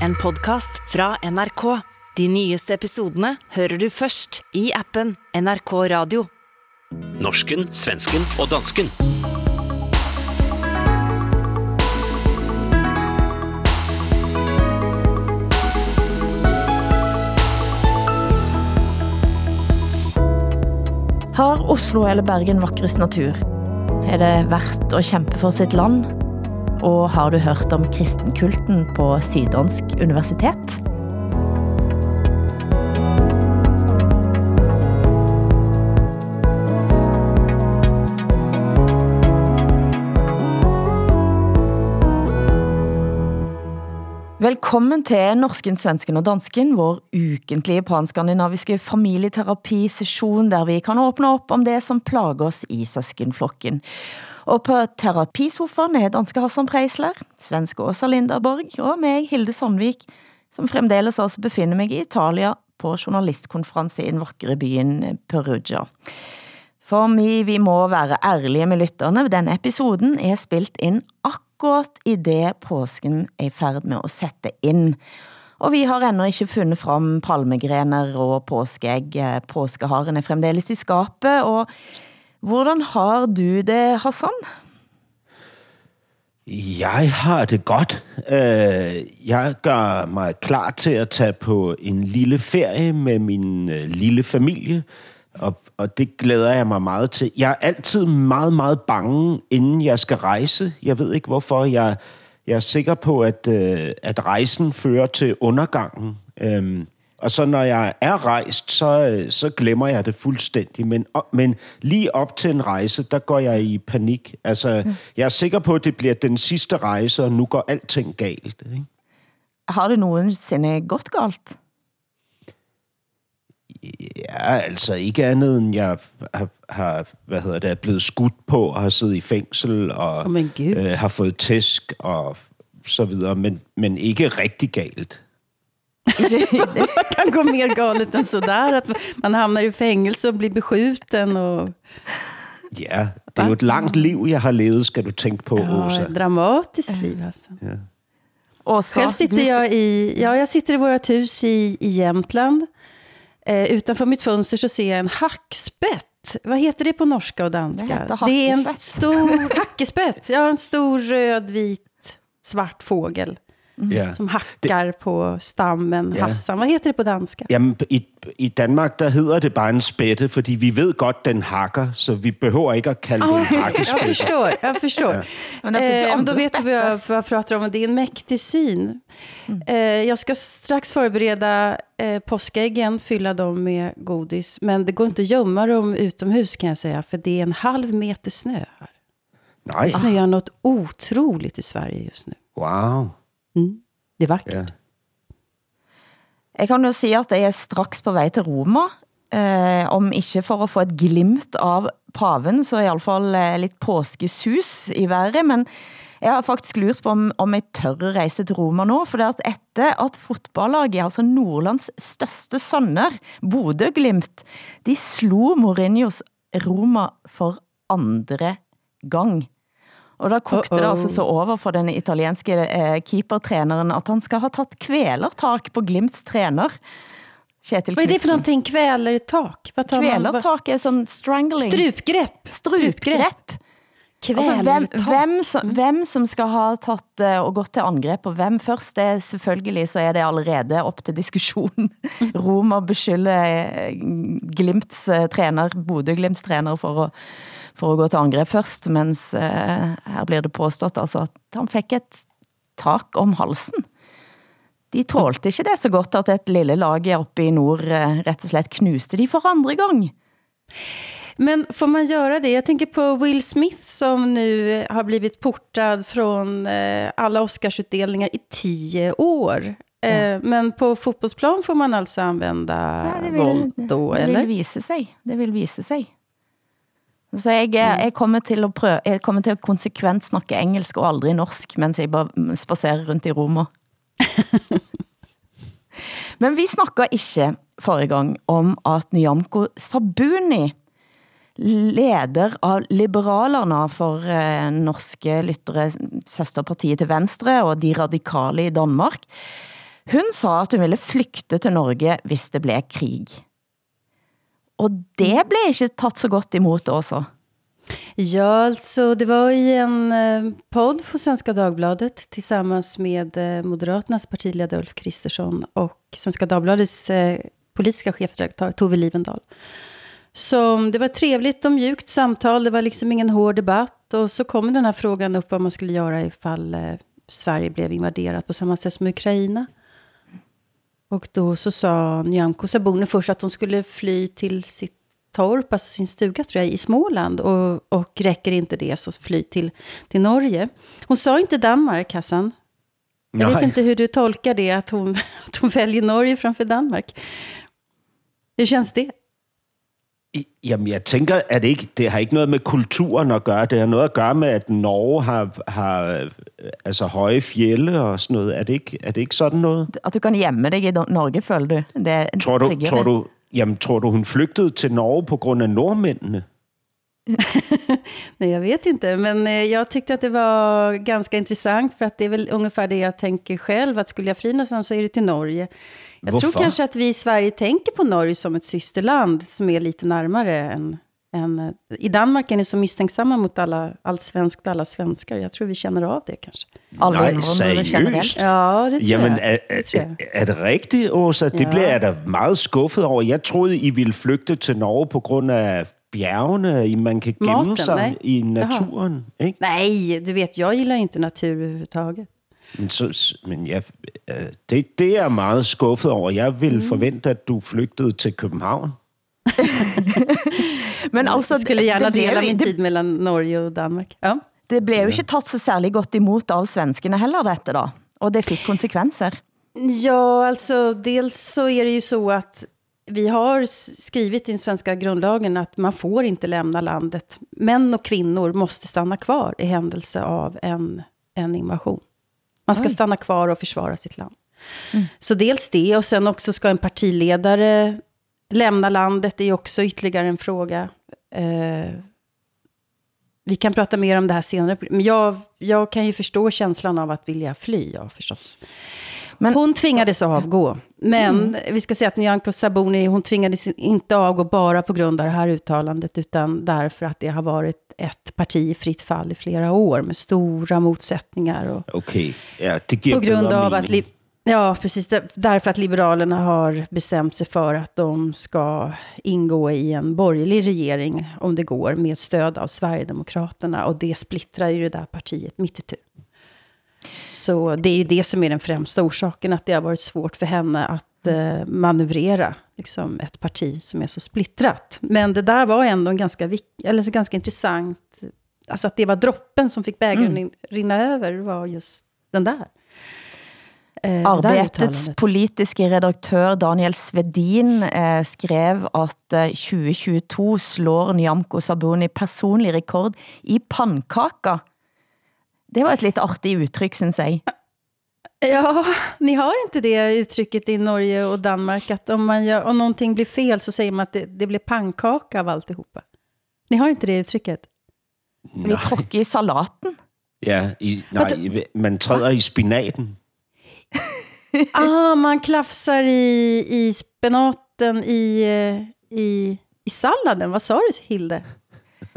En podcast fra NRK. De nyeste episodene hører du først i appen NRK Radio. Norsken, svensken og dansken. Har Oslo eller Bergen vakrest natur? Er det verdt å kjempe for sitt land? Og har du hørt om kristenkulten på Syddansk Universitet? Velkommen til Norsken, Svensken og Dansken, vår ukentlige panskandinaviske familieterapisession, der vi kan åbne op om det, som plager oss i søskenflokken. Og på terapisofaen er danske Hassan Preisler, svenske Åsa Linderborg og mig, Hilde Sandvik, som fremdeles også befinder mig i Italia på journalistkonference i den vakre byen Perugia. For vi, vi må være ærlige med lytterne. Denne episoden er spilt ind akkurat i det påsken er i færd med at sætte ind. Og vi har endnu ikke fundet frem palmegrener og påskeegg. Påskeharen er fremdeles i skapet, og hvordan har du det, Hassan? Jeg har det godt. Øh, jeg gør mig klar til at tage på en lille ferie med min øh, lille familie, og, og det glæder jeg mig meget til. Jeg er altid meget, meget bange, inden jeg skal rejse. Jeg ved ikke hvorfor. Jeg, jeg er sikker på, at, øh, at rejsen fører til undergangen. Øhm, og så når jeg er rejst, så, øh, så glemmer jeg det fuldstændig. Men, men lige op til en rejse, der går jeg i panik. Altså, mm. jeg er sikker på, at det bliver den sidste rejse, og nu går alting galt. Ikke? Har det nogensinde gått galt? Ja, altså ikke andet end jeg har, har hvad hedder det, er blevet skudt på og har siddet i fængsel og oh øh, har fået tæsk og så videre, men, men ikke rigtig galt. Det kan gå mer galet än sådär, att man hamnar i fängelse och blir beskjuten. Och... Ja, det er jo et langt liv, jeg har levet, skal du tænke på, ja, Åsa. ett dramatiskt liv alltså. Ja. Åsa, Själv sitter jag i, ja, jag sitter i vårt hus i, i Jämtland. Eh, utanför mitt fönster så ser jag en hackspett. Vad heter det på norska och danska? Det är en stor hackespett. Ja, en stor röd, vit, svart fågel. Ja. Som hackar på stammen, Ja. Hassan. Vad heter det på danska? Jamen, i, i Danmark, der hedder det bare en spætte, fordi vi ved godt, den hakker, så vi behøver ikke at kalde det en Jag hakkespætte. förstår, jag förstår. Det ju Eh, andra då vet du vad jag, vad jag pratar om. Det är en mäktig syn. Eh, jag ska strax förbereda eh, påskäggen, fylla dem med godis. Men det går inte att gömma dem utomhus kan jag säga. För det är en halv meter snö här. Nej, Det snöar något otroligt i Sverige just nu. wow. Det är vackert. Ja. Jeg kan jo sige, at jeg er straks på vej til Roma, eh, om ikke for at få et glimt av paven, så i alle fall eh, lidt påskesus i været, men jeg har faktisk lurt på, om, om jeg tør at rejse til Roma nu, for det at etter at fotballaget, altså Nordlands største sønner, Bodø Glimt, de slo Mourinhos Roma for andre gang. Og da kokte det Uh-oh. altså så over for den italienske eh, keepertræneren, at han skal ha taget kvælertak på Glimts træner. Kjetil Vad är det Knudsen. någonting? Kvälertak? Kvælertak er sådan strangling. Strupgrepp. Strupgrepp. Altså, hvem, Kvälertak. hvem, som, hvem som skal ha taget eh, og gått til angrep, og hvem først, det er selvfølgelig, så er det allerede op til diskussion. Roma beskylder eh, Glimts eh, træner, Bodø Glimts træner for at, for at gå til angrep først, mens eh, her bliver det påstått altså, at han fik et tak om halsen. De tålte ikke det så godt, at et lille lag oppe i nord eh, rett og slett knuste de for andre gang. Men får man göra det? Jag tänker på Will Smith som nu har blivit portad från eh, alla Oscarsutdelningar i tio år. Eh, Men på fotbollsplan får man alltså använda Ja, det våld då, det eller? vil vise sig. Det vil vise sig. Så jeg, jeg, kommer til at prøve, jeg kommer til at konsekvent snakke engelsk og aldrig norsk, mens jeg bare spacerer rundt i Roma. Men vi snakker ikke forrige gang om at Nyamko Sabuni, leder av Liberalerna for eh, norske lyttere, søsterpartiet til Venstre og de radikale i Danmark, Hun sa, at hun ville flygte til Norge, hvis det blev krig. Og det blev ikke taget så godt imot også. Ja, alltså det var i en eh, podd på Svenska Dagbladet tillsammans med eh, Moderaternas partiledare Ulf Kristersson och Svenska Dagbladets eh, politiska chefredaktör Tove Livendal. Som, det var ett trevligt och mjukt samtal, det var liksom ingen hård debatt. Och så kom den här frågan upp vad man skulle göra ifall eh, Sverige blev invaderat på samma sätt som Ukraina. Och då så sa Nyamko Sabuni först att hon skulle fly till sitt torp, alltså sin stuga tror jag, i Småland. Och, och räcker inte det så fly till, till Norge. Hon sa inte Danmark, Hassan. Jag vet inte hur du tolkar det, att hon, att hon väljer Norge framför Danmark. Hur känns det? Jamen, jeg tænker, at det ikke, det har ikke noget med kulturen at gøre. Det har noget at gøre med, at Norge har, har øh, altså høje fjelle og sådan noget. Er det ikke, er det ikke sådan noget? At du kan hjemme dig i Norge, føler du? Det er Tror du, tror du, jamen, tror du, hun flygtede til Norge på grund af nordmændene? Nej, jag vet inte. Men eh, jag tyckte att det var ganska intressant. För att det är väl ungefär det jag tänker själv. Att skulle jag fly någonstans så är det till Norge. Jag Varför? tror kanske att vi i Sverige tänker på Norge som ett systerland. Som är lite närmare än... än eh, I Danmark är ni så misstänksamma mot alla, allt svenskt och alla svenskar. Jag tror vi känner av det kanske. Alle Nej, det seriøst? Ja, det tror Jamen, jag. er, det er, tror jag. er det rigtigt, Åsa? Det Ja. bliver jeg da meget skuffet over. Jeg troede, I ville flygte til Norge på grund af bjergene. I- Man kan gemme sig nej. i naturen, ikke? Nej, du vet, jag gillar inte natur överhuvudtaget. Men, så, men jeg, øh, det, det er jeg meget skuffet over. Jeg ville Mm. forvente, at du flygtede til København. Men altså, Jag skulle gärna det, dela min tid mellan Norge och Danmark. Ja. det blev jo ikke taget så særlig godt imot av svenskene heller, dette da. Og det fik konsekvenser. Ja, alltså dels så är det ju så att vi har skrivit i den svenska grundlagen att man får inte lämna landet. Män och kvinnor måste stanna kvar i händelse av en, en invasion. Man ska Oj. stanna kvar och försvara sitt land. Så dels det, och sen också ska en partiledare lämna landet, det är också ytterligare en fråga. Eh, vi kan prata mer om det här senare, men jag, jag kan ju förstå känslan av att vilja fly, ja förstås. Men- hon tvingades avgå. Men vi ska säga att Nyamko Sabuni, hon tvingades inte avgå bara på grund av det här uttalandet, utan därför att det har varit ett parti i fritt fall i flera år, med stora motsättningar och Okay, ja, det på grund av att... Li- ja, precis. där- Därför att Liberalerna har bestämt sig för att de ska ingå i en borgerlig regering, om det går, med stöd av Sverigedemokraterna. Och det splittrar ju det där partiet mitt itu. Så det är ju det som är den främsta orsaken, att det har varit svårt för henne att eh, manövrera liksom, ett parti som är så splittrat. Men det där var ändå en ganska, eller så ganska intressant, alltså att det var droppen som fick bägaren mm. rinna över, var just den där. Eh, uttalandet. politiske redaktør Daniel Svedin eh, skrev at eh, 2022 slår Nyamko Sabuni personlig rekord i pannkaka. Det var et lidt artigt udtryk, synes jeg. Ja, ni har inte det uttrycket i Norge och Danmark, att om, man gör, om någonting blir fel så säger man att det, det blir pannkaka av alltihopa. Ni har inte det uttrycket? Vi tråkker i salaten. Ja, i, nej, i- man træder i spinaten. Ah, man klafsar i, i spenaten i, eh, i, i salladen. Vad sa du, Hilde?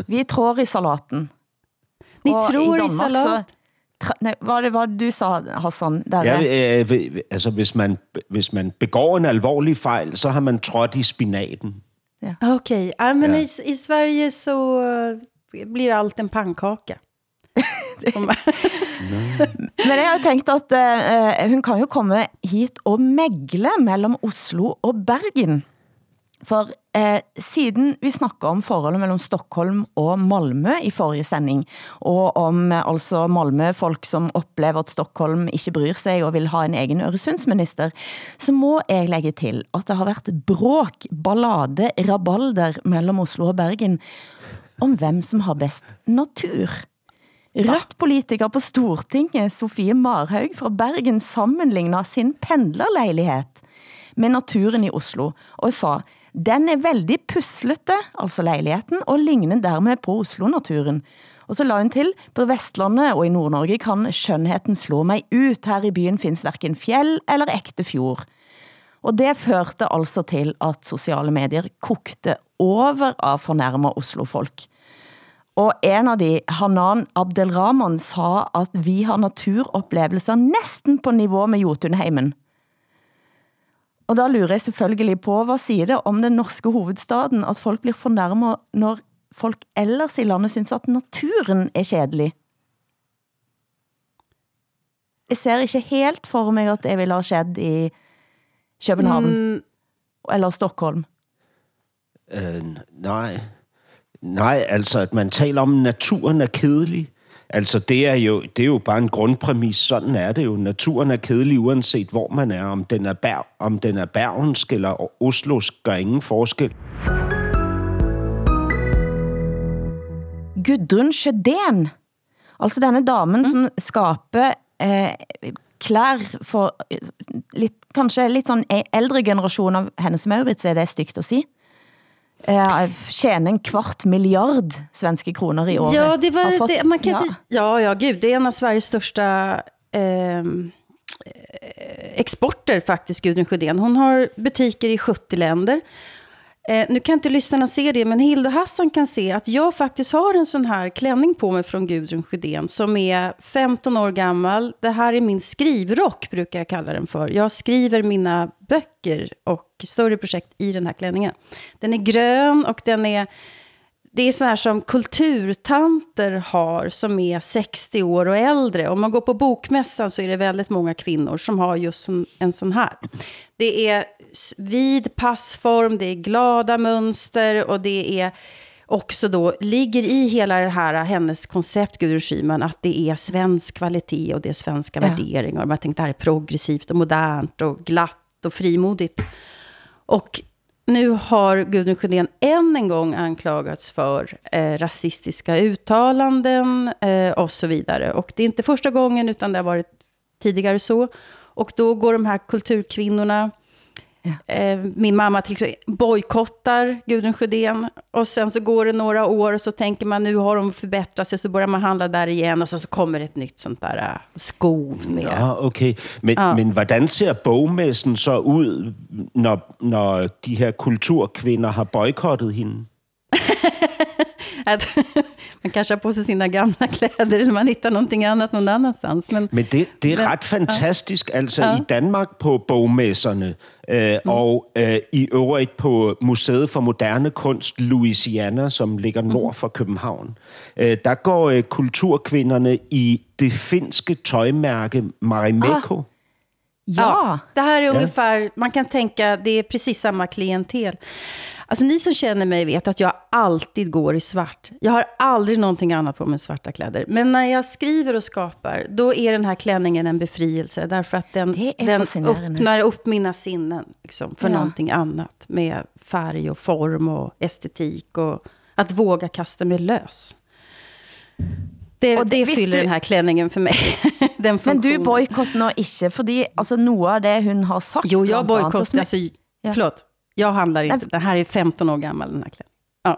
Vi tror i salaten. Ni Og tror i, Danmark salat? Så, tra, nej, hvad det var du sa, Hassan? Der, Ja, ja, øh, øh, altså, hvis man, hvis man begår en alvorlig fejl, så har man trådt i spinaten. Ah, Okej, ah, men Ja. i, i Sverige så eh, blir allt en pannkaka. Men jeg har jo tænkt at uh, hun kan jo komme hit og megle mellem Oslo og Bergen. For eh, siden vi snakker om forholdet mellem Stockholm og Malmø i forrige sending, og om eh, altså Malmø-folk som oplever at Stockholm ikke bryr sig og vil ha en egen Øresundsminister, så må jeg lægge til, at det har været bråk, ballade, rabalder mellem Oslo og Bergen om hvem som har best natur. Rødt politiker på Stortinget, Sofie Marhaug fra Bergen, sammenligner sin pendlerlejlighed med naturen i Oslo, og sa, den er veldig puslete, altså lejligheden, og ligner dermed på Oslo-naturen. Og så la hun til, på Vestlandet og i Nord-Norge kan skønheten slå mig ut. Her i byen findes hverken fjell eller ægte fjord. Og det førte altså til, at sociale medier kokte over av fornærmer Oslo-folk. Og en av de, Hanan Abdelrahman, sa, at vi har naturoplevelser næsten på niveau med Jotunheimen. Og da lurer jeg selvfølgelig på, hvad siger det om den norske hovedstaden, at folk blir fornærmet, når folk ellers i landet synes, at naturen er kedelig? Jeg ser ikke helt for mig, at det ville ha skjedd i København mm. eller Stockholm. Øh, nej. Nej, altså, at man taler om, at naturen er kedelig. Altså, det er, jo, det er jo bare en grundpræmis. Sådan er det jo. Naturen er kedelig, uanset hvor man er. Om den er, bær, om den er Bergensk eller Oslosk, gør ingen forskel. Gudrun Sjødén, altså denne damen, mm. som skaber eh, klær for eh, lidt, kanskje lidt sådan ældre generation av hennes Maurits, er det stygt at sige? Eh, tjene en kvart miljard svenske kroner i året. Ja, det var, fått, det, man kan ja. Inte, ja, ja, gud, det är en av Sveriges största eh, exporter faktiskt, Gudrun Sjödén. Hon har butiker i 70 länder. Eh, nu kan inte lyssnarna se det, men Hilda Hassan kan se att jag faktiskt har en sån här klänning på mig från Gudrun Sjödén som är 15 år gammal. Det här är min skrivrock, brukar jag kalla den för. Jag skriver mina böcker och större projekt i den här klänningen. Den är grön och den är... Det är så här som kulturtanter har som är 60 år och äldre. Om man går på bokmässan så är det väldigt många kvinnor som har just en, en sån här. Det är vid passform, det är glada mönster och det är också då ligger i hela det här hennes koncept, Gudrun Schyman, att det är svensk kvalitet och det är svenska ja. värderingar. Man tänkte det här är progressivt och modernt och glatt och frimodigt. Och nu har Gudrun Sjödén än en gång anklagats för eh, rasistiska uttalanden eh, och så vidare. Och det är inte första gången, utan det har varit tidigare så. Och då går de här kulturkvinnorna Eh, min mamma till exempel bojkottar Gudrun Sjödén. Och sen så går det några år och så tänker man nu har de förbättrat sig. Så börjar man handla där igen och så, så kommer ett nytt sånt där uh, skov med. Ja, okay. Men, ja. men hvordan ser bogmässen så ud, når, når de her kulturkvinder har boykottet hende? att man kanske har på sig sina gamla kläder, eller man hittar någonting annat någon annanstans. Men, men det, det er men, ret fantastisk, ja. altså ja. i Danmark på bogmesserne, øh, mm. og øh, i øvrigt på Museet for Moderne Kunst Louisiana, som ligger mm. nord for København. Øh, der går øh, kulturkvinderne i det finske tøjmærke Marimekko. Ah. Ja. ja, det här är ja. ungefär, man kan tänka, det är precis samma klientel. Alltså ni som känner mig vet att jag alltid går i svart. Jag har aldrig någonting annat på mig svarta kläder. Men när jag skriver och skapar, då är den här klänningen en befrielse. Därför att den, den öppnar upp mina sinnen liksom, för ja. någonting annat. Med färg och form och estetik. Och att våga kasta mig lös. Det, og det, det fyller du, den her klänningen for mig. den men du boykotter nå ikke, fordi altså, noe av det hun har sagt... Jo, jeg boykotter, altså, ja. förlåt. Jag handlar inte. Nej, den här är 15 år gammal, den här kläden. Ja.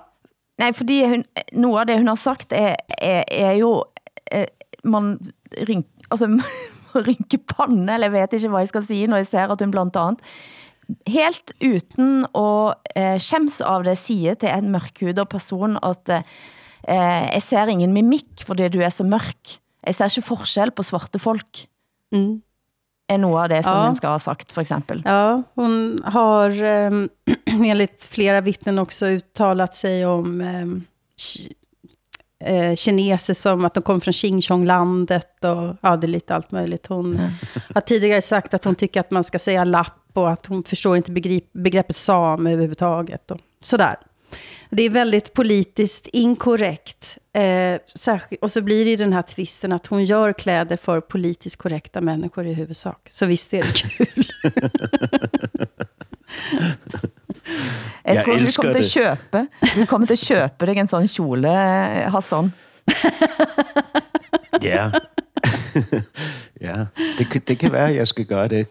Nej, fordi hun, noget af det, hun har sagt, er, er, er jo, er, man rynk, altså, rynke panne, eller jeg vet ikke, hvad jeg skal sige, når jeg ser, at hun blandt andet helt uden at eh, skjems av det, siger til en mørkhudet person, at eh, jeg ser ingen mimik, fordi du er så mørk. Jeg ser ikke forskel på svarte folk. Mm är något av det som ja. hon ska ha sagt, för exempel. Ja, hon har eh, enligt flera vittnen också uttalat sig om ehm, eh, kineser som att de kommer från Xinjiang-landet och ja, det är lite allt möjligt. Hon mm. har tidigare sagt att hon tycker att man ska säga lapp och att hon förstår inte begrepp, begreppet sam överhuvudtaget och sådär. Det är väldigt politiskt inkorrekt. Eh, och så blir det ju den här tvisten att hon gör kläder för politiskt korrekta människor i huvudsak. Så visst är det kul. Jag, jag tror du kommer till köpa. Du kommer till köpa dig en sån kjole, Hassan. ja. ja, det, det kan være, jeg skal gøre det.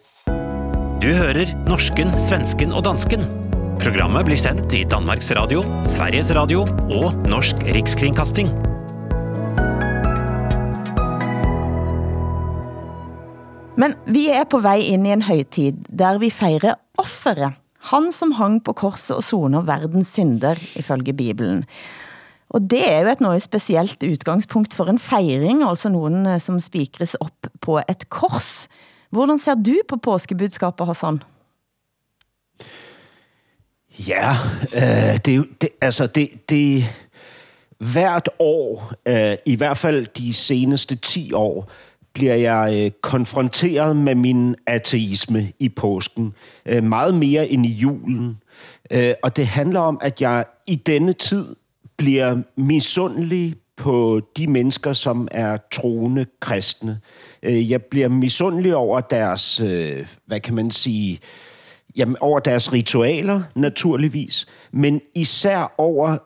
Du hører norsken, svensken og dansken Programmet blir sendt i Danmarks Radio, Sveriges Radio og Norsk Rikskringkasting. Men vi er på vej ind i en højtid, der vi fejrer offeret. Han, som hang på korset og soner verdens synder, ifølge Bibelen. Og det er jo et noget specielt udgangspunkt for en fejring, altså nogen, eh, som spikres op på et kors. Hvordan ser du på påskebudskapet, Hassan? Ja, øh, det, det, altså det, det hvert år, øh, i hvert fald de seneste 10 år, bliver jeg øh, konfronteret med min ateisme i påsken. Øh, meget mere end i julen. Øh, og det handler om, at jeg i denne tid bliver misundelig på de mennesker, som er troende kristne. Øh, jeg bliver misundelig over deres, øh, hvad kan man sige, jamen, over deres ritualer, naturligvis, men især over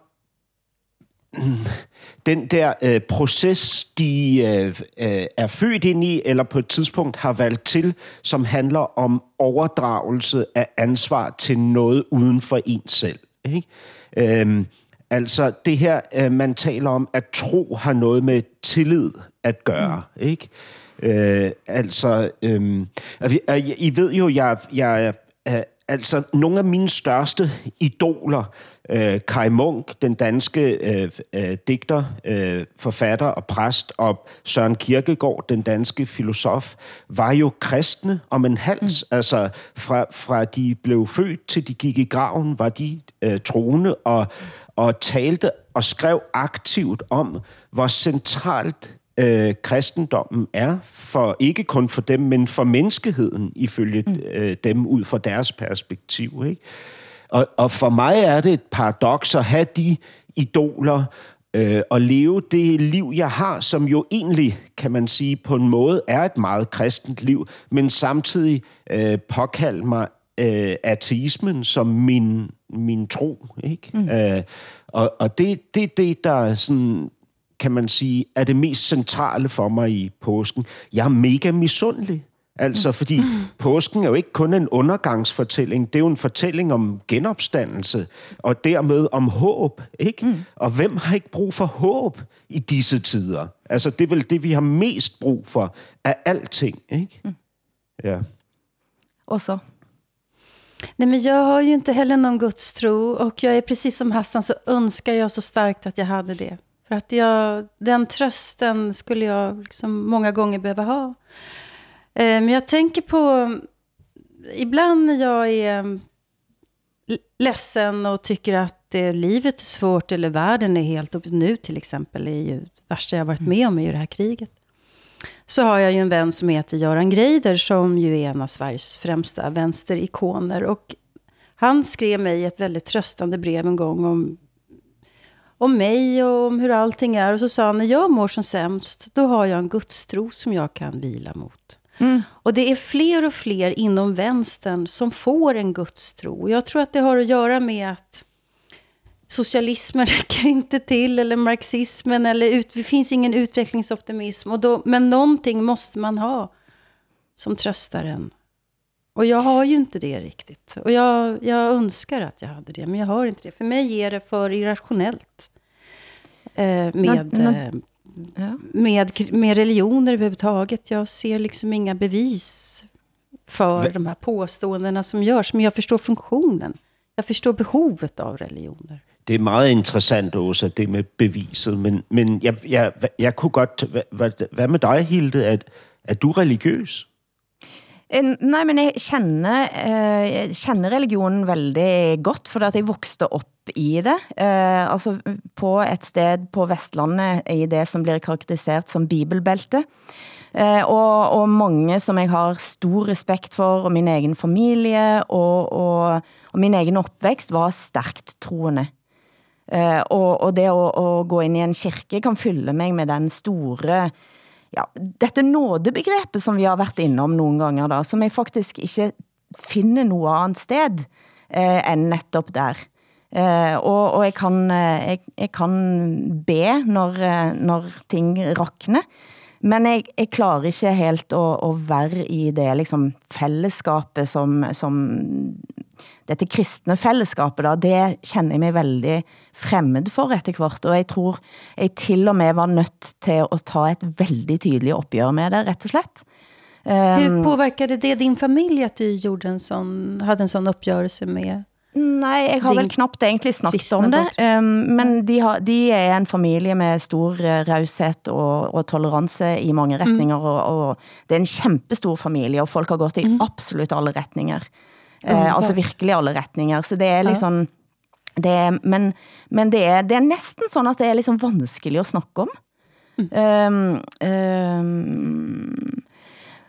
den der øh, proces, de øh, øh, er født ind i, eller på et tidspunkt har valgt til, som handler om overdragelse af ansvar til noget uden for en selv. Ikke? Øhm, altså det her, øh, man taler om, at tro har noget med tillid at gøre. Mm. Ikke? Øh, altså, øh, I, ved jo, jeg, jeg er altså nogle af mine største idoler, øh, Kai Munk, den danske øh, øh, digter, øh, forfatter og præst, og Søren Kierkegaard, den danske filosof, var jo kristne om en hals. Mm. Altså fra, fra de blev født til de gik i graven, var de øh, troende og, og talte og skrev aktivt om, hvor centralt øh, kristendommen er, for ikke kun for dem, men for menneskeheden, ifølge mm. øh, dem ud fra deres perspektiv. Ikke? Og, og for mig er det et paradoks at have de idoler øh, og leve det liv, jeg har, som jo egentlig, kan man sige, på en måde er et meget kristent liv, men samtidig øh, påkalde mig øh, ateismen som min, min tro. Ikke? Mm. Øh, og og det, det er det, der er sådan kan man sige, er det mest centrale for mig i påsken. Jeg er mega misundelig. Altså, fordi påsken er jo ikke kun en undergangsfortælling, det er jo en fortælling om genopstandelse, og dermed om håb, ikke? Mm. Og hvem har ikke brug for håb i disse tider? Altså, det er vel det, vi har mest brug for af alting, ikke? Mm. Ja. Og så? Nej, men jag har ju inte heller någon gudstro och jag är precis som Hassan så önskar jag så starkt att jag hade det. För att jag, den trösten skulle jag liksom många gånger behöva ha. Eh, Men jag tänker på, ibland när jag är l- ledsen och tycker att eh, livet är svårt eller världen är helt upp nu till exempel, är ju det värsta jag varit med om är ju det här kriget. Så har jag ju en vän som heter Göran Greider som ju är en av Sveriges främsta vänsterikoner. Och han skrev mig ett väldigt tröstande brev en gång om om mig och om hur allting är. Och så sa han, när jag mår som sämst, då har jag en gudstro som jag kan vila mot. Och det är fler och fler inom vänstern som får en gudstro. Jag tror att det har att göra med att socialismen räcker inte till, eller marxismen, eller ut, det finns ingen utvecklingsoptimism. Och då, men någonting måste man ha som tröstar en. Och jag har ju inte det riktigt. Och jag, jag önskar att jag hade det, men jag har inte det. För mig är det för irrationellt. Eh, med, Nå- nå- eh, Ja. med, med religioner överhuvudtaget. Jag ser liksom inga bevis för de här påståendena som görs. Men jag förstår funktionen. Jeg forstår behovet av religioner. Det er meget interessant, Åsa, det med beviset, men, men jeg, jeg, jeg kunne godt... Hvad, hvad, hvad med dig, Hilde? Er, er du religiøs? Eh, Nej, men jeg kender, eh, jeg kender religionen veldig godt, fordi at jeg vokste op i det. Eh, altså på et sted på Vestlandet i det, som bliver karakteriseret som bibelbælte. Eh, og, og mange, som jeg har stor respekt for, og min egen familie, og, og, og min egen opvækst, var stærkt troende. Eh, og, og det å, å gå ind i en kirke kan fylde mig med den store ja, dette nådebegrebet, som vi har været innom nogle gange, da, som jeg faktisk ikke finner noget andet sted eh, end netop der. Eh, og, og jeg, kan, eh, jeg, jeg kan be, når, eh, når ting rakner, men jeg, jeg klarer ikke helt at, at være i det liksom, fællesskapet, som, som dette kristne fællesskapet, da, det kender jeg mig veldig fremmed for etter hvert, og jeg tror jeg til og med var nødt til at ta et veldig tydeligt opgør med det, rett og slett. Hur Ehm, påverkade det din familj att du gjorde en sån, hade en sån uppgörelse med... Nej, jeg har vel knappt egentlig snakket om det. Um, men de, har, de er en familie med stor uh, raushet og, og tolerance i mange retninger, og, og det er en kæmpestor familie, og folk har gått i absolut alle retninger. Uh, altså virkelig alle retninger. Så det er liksom... Det er, men men det, er, det er næsten sådan, at det er liksom vanskelig at snakke om. Um, um,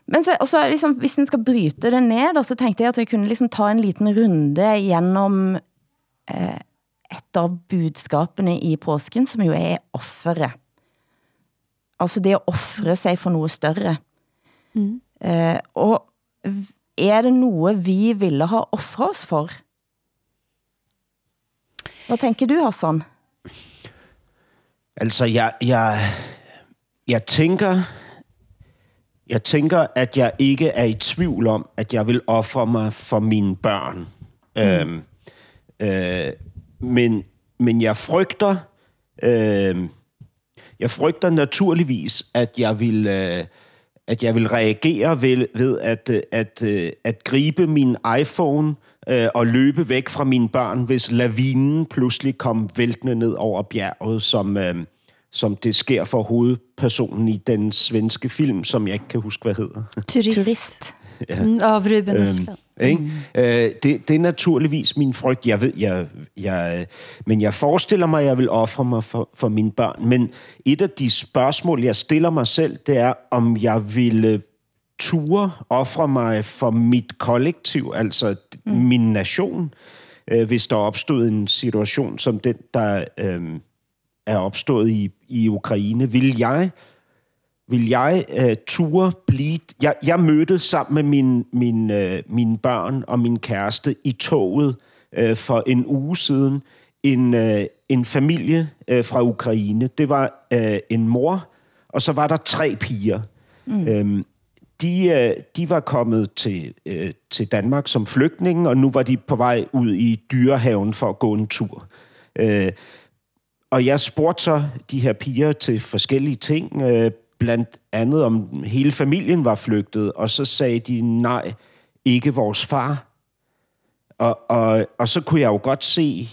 men så, og så liksom, hvis den skal bryte det ned, så tenkte jeg at vi kunne liksom ta en liten runde gjennom eh, et av budskapene i påsken, som jo er offeret. Altså det at offre sig for noget større. Mm. Eh, og er det noget, vi ville ha offret os for? Hvad tænker du, Hassan? Altså, jeg, jeg, jeg tænker, jeg tænker, at jeg ikke er i tvivl om, at jeg vil ofre mig for mine børn. Mm. Øhm, øh, men, men jeg frygter, øh, jeg frygter naturligvis, at jeg vil, øh, at jeg vil reagere ved, ved at, øh, at, øh, at gribe min iPhone øh, og løbe væk fra mine børn, hvis lavinen pludselig kom væltende ned over bjerget, som, øh, som det sker for hovedpersonen i den svenske film, som jeg ikke kan huske, hvad hedder. Turist. Turist. Mm, av Ruben Östlund. Ikke? Mm. Øh, det, det er naturligvis min frygt. Jeg ved, jeg, jeg, men jeg forestiller mig, at jeg vil ofre mig for, for mine børn. Men et af de spørgsmål, jeg stiller mig selv, det er, om jeg ville ture ofre mig for mit kollektiv, altså mm. min nation, øh, hvis der opstod en situation som den, der øh, er opstået i, i Ukraine. Vil jeg vil jeg øh, ture blive... Jeg, jeg mødte sammen med min, min, øh, mine børn og min kæreste i toget øh, for en uge siden. En, øh, en familie øh, fra Ukraine. Det var øh, en mor, og så var der tre piger. Mm. Øhm, de, øh, de var kommet til, øh, til Danmark som flygtninge, og nu var de på vej ud i dyrehaven for at gå en tur. Øh, og jeg spurgte så de her piger til forskellige ting, øh, blandt andet om hele familien var flygtet, og så sagde de nej, ikke vores far. Og, og, og så kunne jeg jo godt se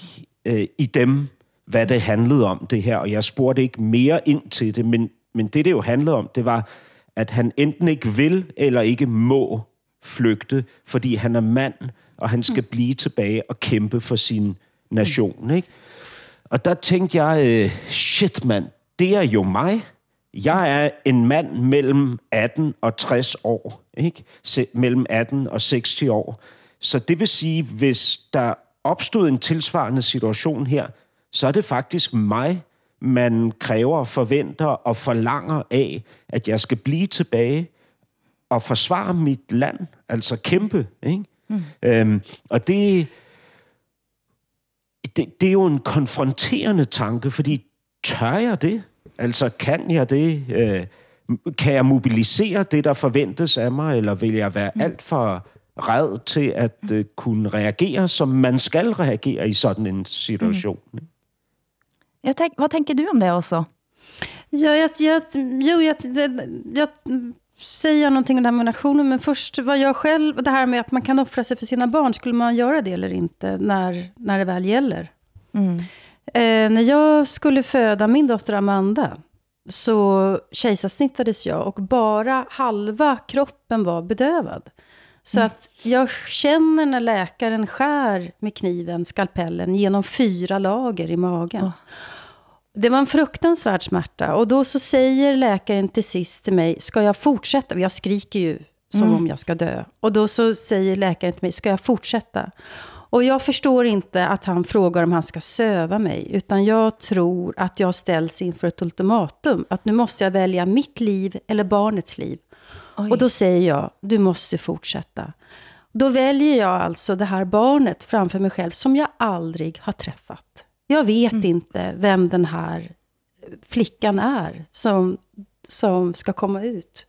øh, i dem, hvad det handlede om, det her, og jeg spurgte ikke mere ind til det, men, men det, det jo handlede om, det var, at han enten ikke vil eller ikke må flygte, fordi han er mand, og han skal blive tilbage og kæmpe for sin nation, ikke? Og der tænkte jeg, øh, shit mand, det er jo mig. Jeg er en mand mellem 18 og 60 år, ikke? Se, mellem 18 og 60 år. Så det vil sige, hvis der opstod en tilsvarende situation her, så er det faktisk mig, man kræver, forventer og forlanger af, at jeg skal blive tilbage og forsvare mit land, altså kæmpe. Ikke? Mm. Øhm, og det, det, det er jo en konfronterende tanke, fordi tør jeg det? Altså, kan jeg det? Øh, kan jeg mobilisere det, der forventes af mig, eller vil jeg være alt for red til at øh, kunne reagere, som man skal reagere i sådan en situation? Mm. Jeg tænk, hvad tænker du om det også? Ja, jag, jag, jo, jag, jag säger någonting om det här med nationen, men först vad jag själv, det här med att man kan offra sig för sina barn, skulle man göra det eller inte när, när det väl gäller? Mm. Eh, när jag skulle föda min dotter Amanda, så kejsarsnittades jag och bara halva kroppen var bedövad. Så att jag känner när läkaren skär med kniven, skalpellen, genom fyra lager i magen. Oh. Det var en fruktansvärd smärta. Och då så säger läkaren till sist till mig, ska jag fortsätta? Jag skriker ju som Mm. om jag ska dö. Och då så säger läkaren till mig, ska jag fortsätta? Och jag förstår inte att han frågar om han ska söva mig. Utan jag tror att jag ställs inför ett ultimatum. Att nu måste jag välja mitt liv eller barnets liv. Oj. Och då säger jag, du måste fortsätta. Då väljer jag alltså det här barnet framför mig själv som jag aldrig har träffat. Jag vet inte vem den här flickan är som, som ska komma ut.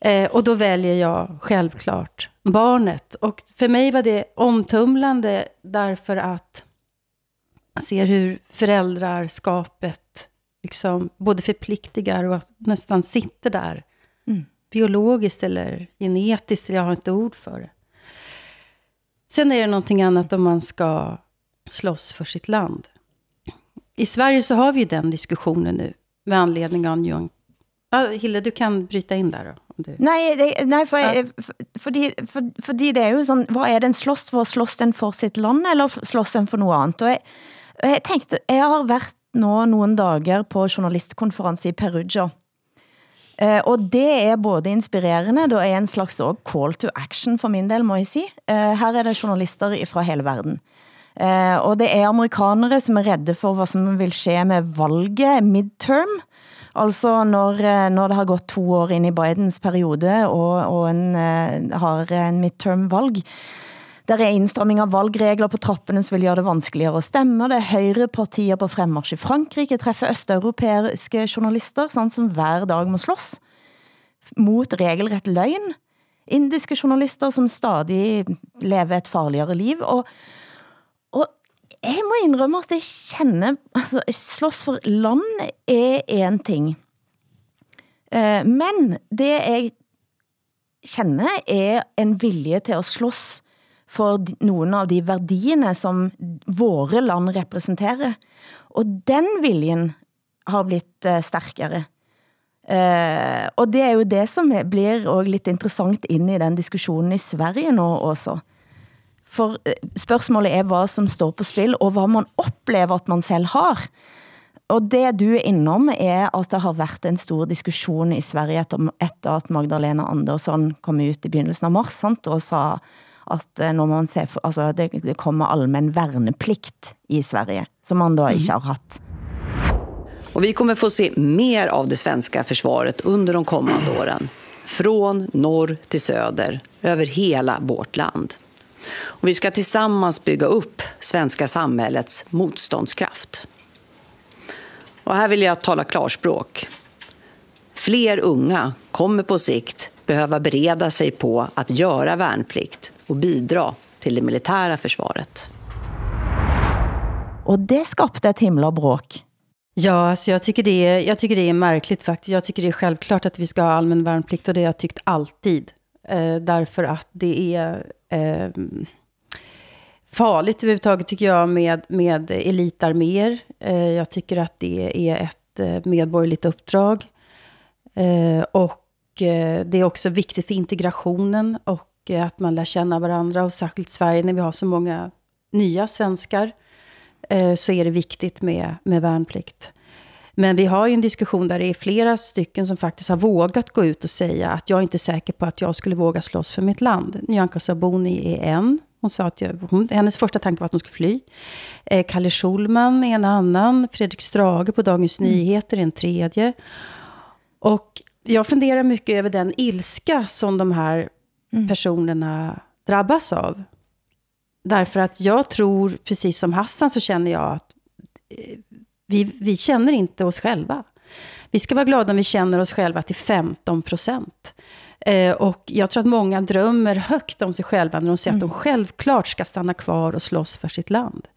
Eh, och då väljer jag självklart barnet. Och för mig var det omtumlande därför att jag ser hur föräldrarskapet liksom både förpliktigar och nästan sitter där biologiskt eller genetiskt, jag har inte ord för det. Sen är det någonting annat om man ska slåss för sitt land. I Sverige så har vi ju den diskussionen nu med anledning av Njung. Ja, Hilde, du kan bryta in där då. Om du... Nej, det, nej for, Ja. ja. for, fordi, for, fordi det er jo sådan, hvad er den slåss for? Slåss den for sitt land, eller slåss den for noget andet? Og jeg, og jeg tænkte, jeg har været nå nogle dager på journalistkonference i Perugia, Eh, og det er både inspirerende, det er en slags også call to action for min del, må jeg si. Eh, her er det journalister fra hele verden. Eh, og det er amerikanere, som er redde for, hvad som vil ske med valget midterm. Altså når, eh, når det har gått to år ind i Bidens periode, og, og en, eh, har eh, en midterm valg. Der er indstramming av valgregler på trappene, som vil gøre det vanskeligere at stemme. Det er højre partier på fremmarsch i Frankrike, træffer østeuropæiske journalister, sådan som hver dag må slås mot regelret løgn. Indiske journalister, som stadig lever et farligere liv. Og jeg må indrømme, at jeg kender, altså slås for land er en ting. Eh, Men det jeg kender er en vilje til at slås for nogle av de værdierne, som våre land repræsenterer. Og den viljen har blitt eh, stærkere. Eh, og det er jo det, som blir også lidt interessant ind i den diskussionen i Sverige nu også. For eh, spørgsmålet er, hvad som står på spil, og hvad man oplever, at man selv har. Og det du er innom er, at det har været en stor diskussion i Sverige etter, etter at Magdalena Andersson kom ut i begyndelsen av mars, sant, og sa at eh, når man ser, for- altså, det, det kommer allmän værneplikt i Sverige, som man da ikke har haft. Och vi kommer få se mer av det svenska försvaret under de kommande åren. Från norr till söder, över hela vårt land. Och vi ska tillsammans bygga upp svenska samhällets motståndskraft. Och här vill jag tala klarspråk. Fler unga kommer på sikt behöva bereda sig på att göra värnplikt och bidra till det militära försvaret. Og det skabte et himla bråk. Ja, alltså jag, tycker det är, jag tycker det är märkligt faktiskt. Jag tycker det är självklart att vi ska ha allmän värnplikt och det har jag tyckt alltid. Eh, därför att det är eh, farligt överhuvudtaget tycker jag med, med elitarméer. Eh, jag tycker att det är ett eh, medborgerligt uppdrag. Eh, och eh, det är också viktigt för integrationen och eh, att man lär känna varandra. Och särskilt Sverige när vi har så många nya svenskar eh, så är det viktigt med, med värnplikt. Men vi har ju en diskussion där det är flera stycken som faktiskt har vågat gå ut och säga att jag är inte säker på att jag skulle våga slåss för mitt land. Nyamko Sabuni är en. Hon sa att jag, hon, hennes första tanke var att hon skulle fly. Eh, Kalle Schulman är en annan. Fredrik Strage på Dagens Nyheter är en tredje. Och jag funderar mycket över den ilska som de här personerna drabbas av. Därför att jag tror, precis som Hassan, så känner jag att eh, vi, vi känner inte oss själva. Vi ska vara glada om vi känner oss själva till 15 procent. Eh, och jag tror att många drömmer högt om sig själva när de säger att de självklart ska stanna kvar och slåss för sitt land.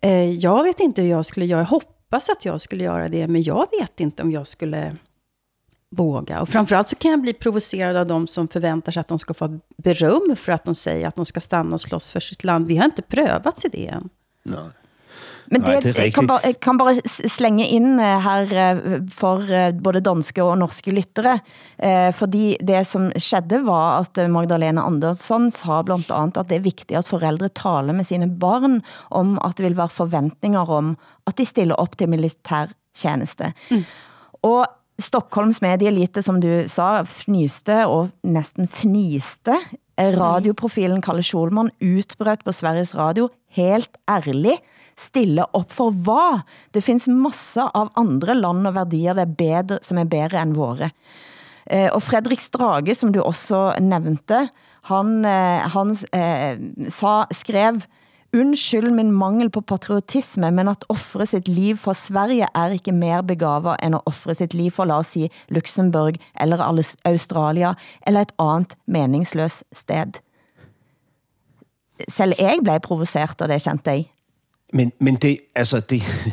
Eh, jag vet inte hur jag skulle göra. Jag hoppas att jag skulle göra det, men jag vet inte om jag skulle våga. Och framförallt så kan jag bli provocerad av de som förväntar sig att de ska få beröm för att de säger att de ska stanna och slåss för sitt land. Vi har inte prövat i det än. Nej. Men Nej, det, det jeg kan, bare, jeg kan bare s- slænge ind eh, her eh, for eh, både danske og norske lyttere, eh, fordi det som skedde var, at Magdalena Andersson sa blandt andet, at det er vigtigt at forældre taler med sine barn om, at det vil være forventninger om, at de stiller op til militær tjeneste. Mm. Og Stockholms medieelite, som du sa, fnyste og næsten fniste. Eh, Radioprofilen Kalle Schulman utbrøt på Sveriges Radio helt ærlig stille op for hvad? Det findes masser av andre land og værdier der er bedre, som er bedre end våre. Eh, og Fredrik Strage, som du også nævnte, han, eh, han eh, sa, skrev, Undskyld min mangel på patriotisme, men at offre sitt liv for Sverige er ikke mer begavet end at offre sitt liv for, lad os sige, Luxemburg eller Australia eller et andet meningsløst sted. Selv jeg blev provoceret og det, kjente jeg. Men, men det, altså det,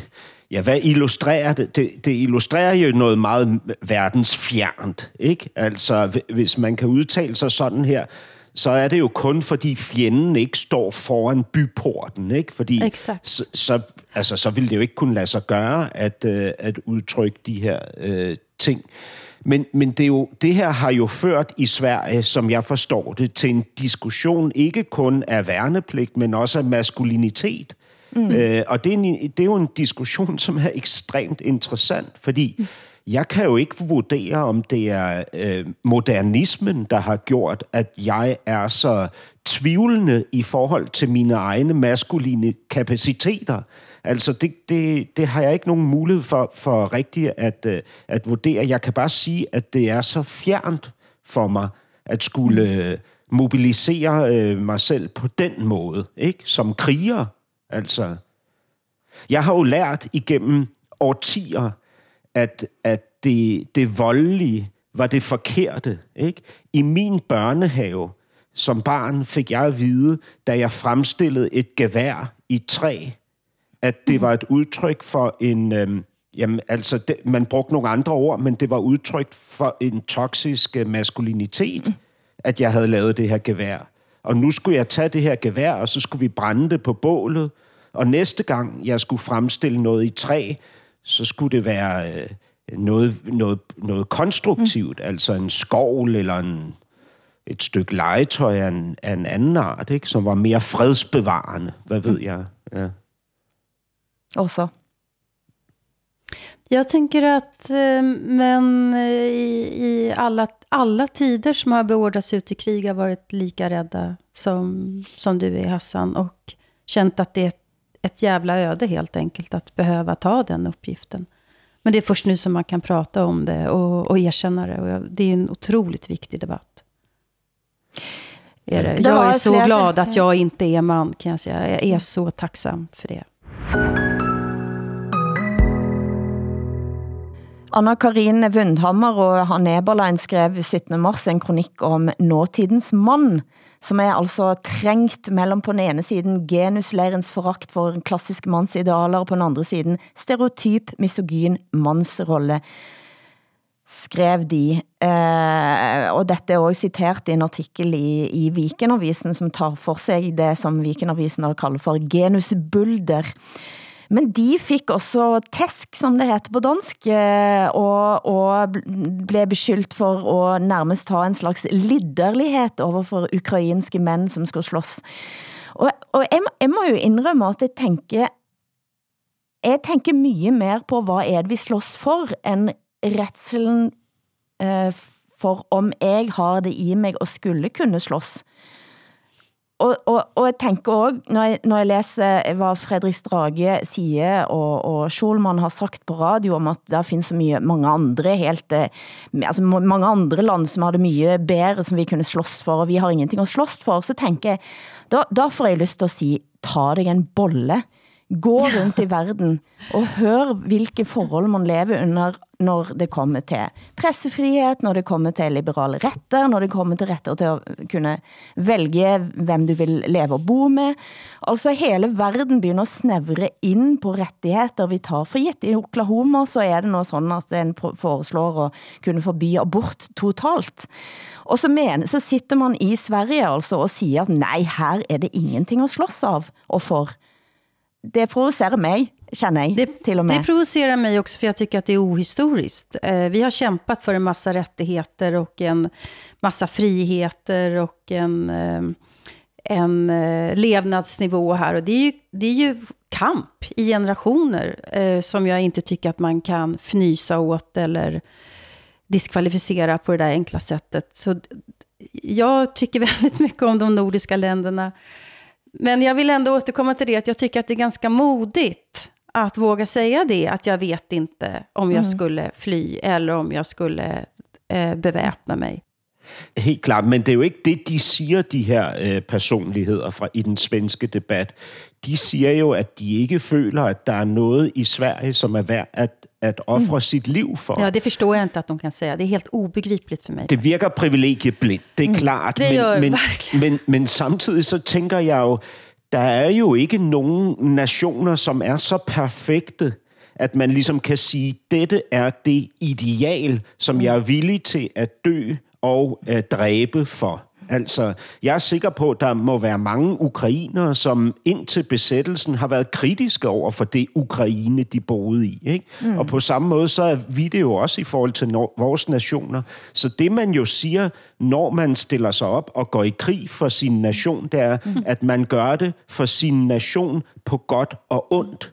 Ja, hvad illustrerer det? det? Det illustrerer jo noget meget verdensfjernt, ikke? Altså, hvis man kan udtale sig sådan her, så er det jo kun fordi fjenden ikke står foran byporten, ikke? Fordi Exakt. så, så, altså, så vil det jo ikke kunne lade sig gøre at, øh, at udtrykke de her øh, ting. Men, men det, er jo, det her har jo ført i Sverige, som jeg forstår det, til en diskussion ikke kun af værnepligt, men også af maskulinitet. Mm. Øh, og det er, en, det er jo en diskussion, som er ekstremt interessant, fordi mm. jeg kan jo ikke vurdere, om det er øh, modernismen, der har gjort, at jeg er så tvivlende i forhold til mine egne maskuline kapaciteter. Altså, det, det, det har jeg ikke nogen mulighed for, for rigtigt at, øh, at vurdere. Jeg kan bare sige, at det er så fjernt for mig at skulle øh, mobilisere øh, mig selv på den måde, ikke? Som kriger, altså. Jeg har jo lært igennem årtier, at, at det, det voldelige var det forkerte, ikke? I min børnehave som barn fik jeg at vide, da jeg fremstillede et gevær i træ, at det var et udtryk for en... Øhm, jamen, altså, det, man brugte nogle andre ord, men det var udtryk for en toksisk maskulinitet, at jeg havde lavet det her gevær. Og nu skulle jeg tage det her gevær, og så skulle vi brænde det på bålet. Og næste gang, jeg skulle fremstille noget i træ, så skulle det være øh, noget, noget, noget konstruktivt, mm. altså en skovl eller en, et stykke legetøj af en, af en anden art, ikke? som var mere fredsbevarende. Hvad ved mm. jeg? Ja. Også. Jag tänker att eh, män eh, i, i alla, alla tider som har beordrats ut i krig har varit lika rädda som, som du är Hassan och känt att det är ett, ett jävla öde helt enkelt att behöva ta den uppgiften. Men det är först nu som man kan prata om det och, och erkänna det. Och det är en otroligt viktig debatt. Är det. Jag är så glad att jag inte är man, kan jag säga. Jag är så tacksam för det. Anna Karine Vundhammer og Han Eberlein skrev 17. mars en kronik om nåtidens mand, som er altså trængt mellem på den ene siden genuslærens forakt for klassiske mandsidealer, og på den andre siden stereotyp, misogyn mandsrolle skrev de, eh, og dette er også citeret i en artikel i, i Vikenavisen, som tar for sig det, som Vikenavisen har kaldt for genusbulder. Men de fik også tesk, som det heter på dansk, eh, og, og blev beskyldt for at nærmest ha en slags liderlighed overfor ukrainske mænd, som skulle slås. Og, og jeg, jeg må jo indrømme, at jeg tænker, jeg tænker mye mer på, hvad er det vi slås for, end retselen eh, for om jeg har det i mig og skulle kunne slås. Og, og, og jeg tænker også, når jeg, når jeg læser eh, hvad Fredrik Strage siger, og, og Schulman har sagt på radio om, at der findes så mye, mange andre helt, eh, altså mange andre land, som har det mye bedre, som vi kunne slås for, og vi har ingenting at slås for, så tænker jeg, da, da får jeg lyst til at sige, ta dig en bolle, gå rundt i verden og hør hvilke forhold man lever under, når det kommer til pressefrihed, når det kommer til liberale retter, når det kommer til retter til at kunne vælge, hvem du vil leve og bo med. Altså hele verden begynder at snævre ind på rettigheder vi tar for gitt. I Oklahoma så er det nå sådan, at den foreslår at kunne forby abort totalt. Og så, men, så sitter man i Sverige altså og siger, at nej, her er det ingenting at slås av og for det provocerar mig, känner jag, det, till och med. Det provocerar mig också, för jag tycker att det är ohistoriskt. Eh, vi har kämpat för en massa rättigheter och en massa friheter och en, eh, en eh, levnadsnivå här. Och det är ju, det är ju kamp i generationer eh, som jag inte tycker att man kan fnysa åt eller diskvalificera på det där enkla sättet. Så jag tycker väldigt mycket om de nordiska länderna. Men jag vill ändå återkomma till det, att jag tycker att det är ganska modigt att våga säga det, att jag vet inte om jag mm. skulle fly eller om jag skulle eh, bevæbne mig. Helt klart, men det er jo ikke det, de siger, de her øh, personligheder fra, i den svenske debat. De siger jo, at de ikke føler, at der er noget i Sverige, som er værd at, at ofre mm. sit liv for. Ja, det forstår jeg ikke, at de kan sige. Det er helt ubegribeligt for mig. Det virker privilegieblindt, det er mm. klart. Det men, men, men, men samtidig så tænker jeg jo, der er jo ikke nogen nationer, som er så perfekte, at man ligesom kan sige, dette er det ideal, som jeg er villig til at dø og uh, dræbe for. Altså, jeg er sikker på, at der må være mange ukrainere, som indtil besættelsen har været kritiske over for det Ukraine, de boede i. Ikke? Mm. Og på samme måde, så er vi det jo også i forhold til vores nationer. Så det, man jo siger, når man stiller sig op og går i krig for sin nation, det er, mm. at man gør det for sin nation på godt og ondt.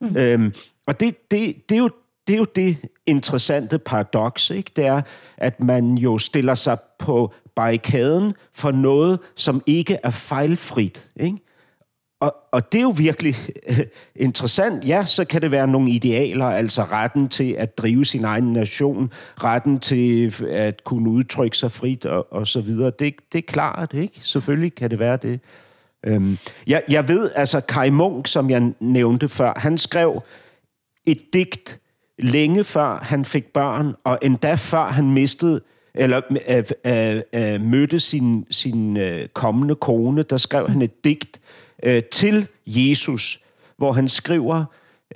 Mm. Øhm, og det, det, det er jo det er jo det interessante paradoks, ikke? Det er, at man jo stiller sig på barrikaden for noget, som ikke er fejlfrit. Ikke? Og, og det er jo virkelig interessant. Ja, så kan det være nogle idealer, altså retten til at drive sin egen nation, retten til at kunne udtrykke sig frit og, og så videre. Det, det er klart, ikke? Selvfølgelig kan det være det. Øhm, jeg, jeg ved, altså Kai Munk, som jeg nævnte før, han skrev et digt længe før han fik børn, og endda før han mistede eller øh, øh, øh, mødte sin, sin øh, kommende kone, der skrev han et digt øh, til Jesus, hvor han skriver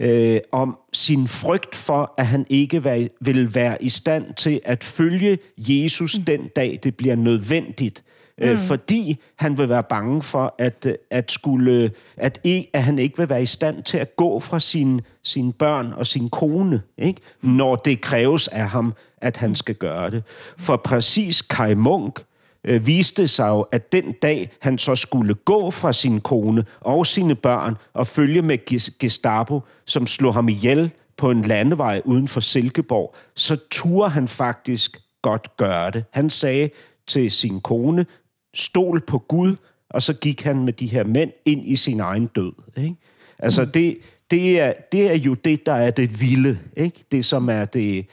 øh, om sin frygt for, at han ikke var, vil være i stand til at følge Jesus den dag, det bliver nødvendigt. Øh, mm. fordi han vil være bange for, at, at, skulle, at, ikke, at han ikke vil være i stand til at gå fra sine sin børn og sin kone, ikke? når det kræves af ham, at han skal gøre det. For præcis Kai Munk øh, viste sig jo, at den dag, han så skulle gå fra sin kone og sine børn og følge med Gestapo, som slog ham ihjel på en landevej uden for Silkeborg, så turde han faktisk godt gøre det. Han sagde til sin kone, stol på Gud, og så gik han med de her mænd ind i sin egen død. Ikke? Altså, mm. det, det, er, det er jo det, der er det vilde. Ikke? Det, som er det,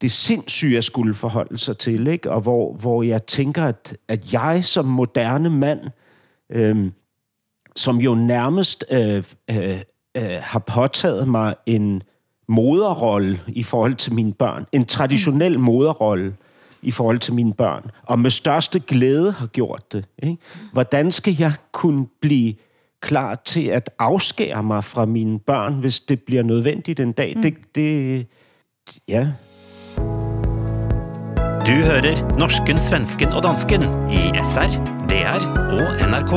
det sindssyge at skulle forholde sig til, ikke? og hvor, hvor jeg tænker, at, at jeg som moderne mand, øhm, som jo nærmest øh, øh, øh, har påtaget mig en moderrolle i forhold til mine børn, en traditionel moderrolle, i forhold til mine børn, og med største glæde har gjort det. Ikke? Hvordan skal jeg kunne blive klar til at afskære mig fra mine børn, hvis det bliver nødvendigt en dag? Mm. Det, det, ja. Du hører norsken, svensken og dansken i SR, DR og NRK.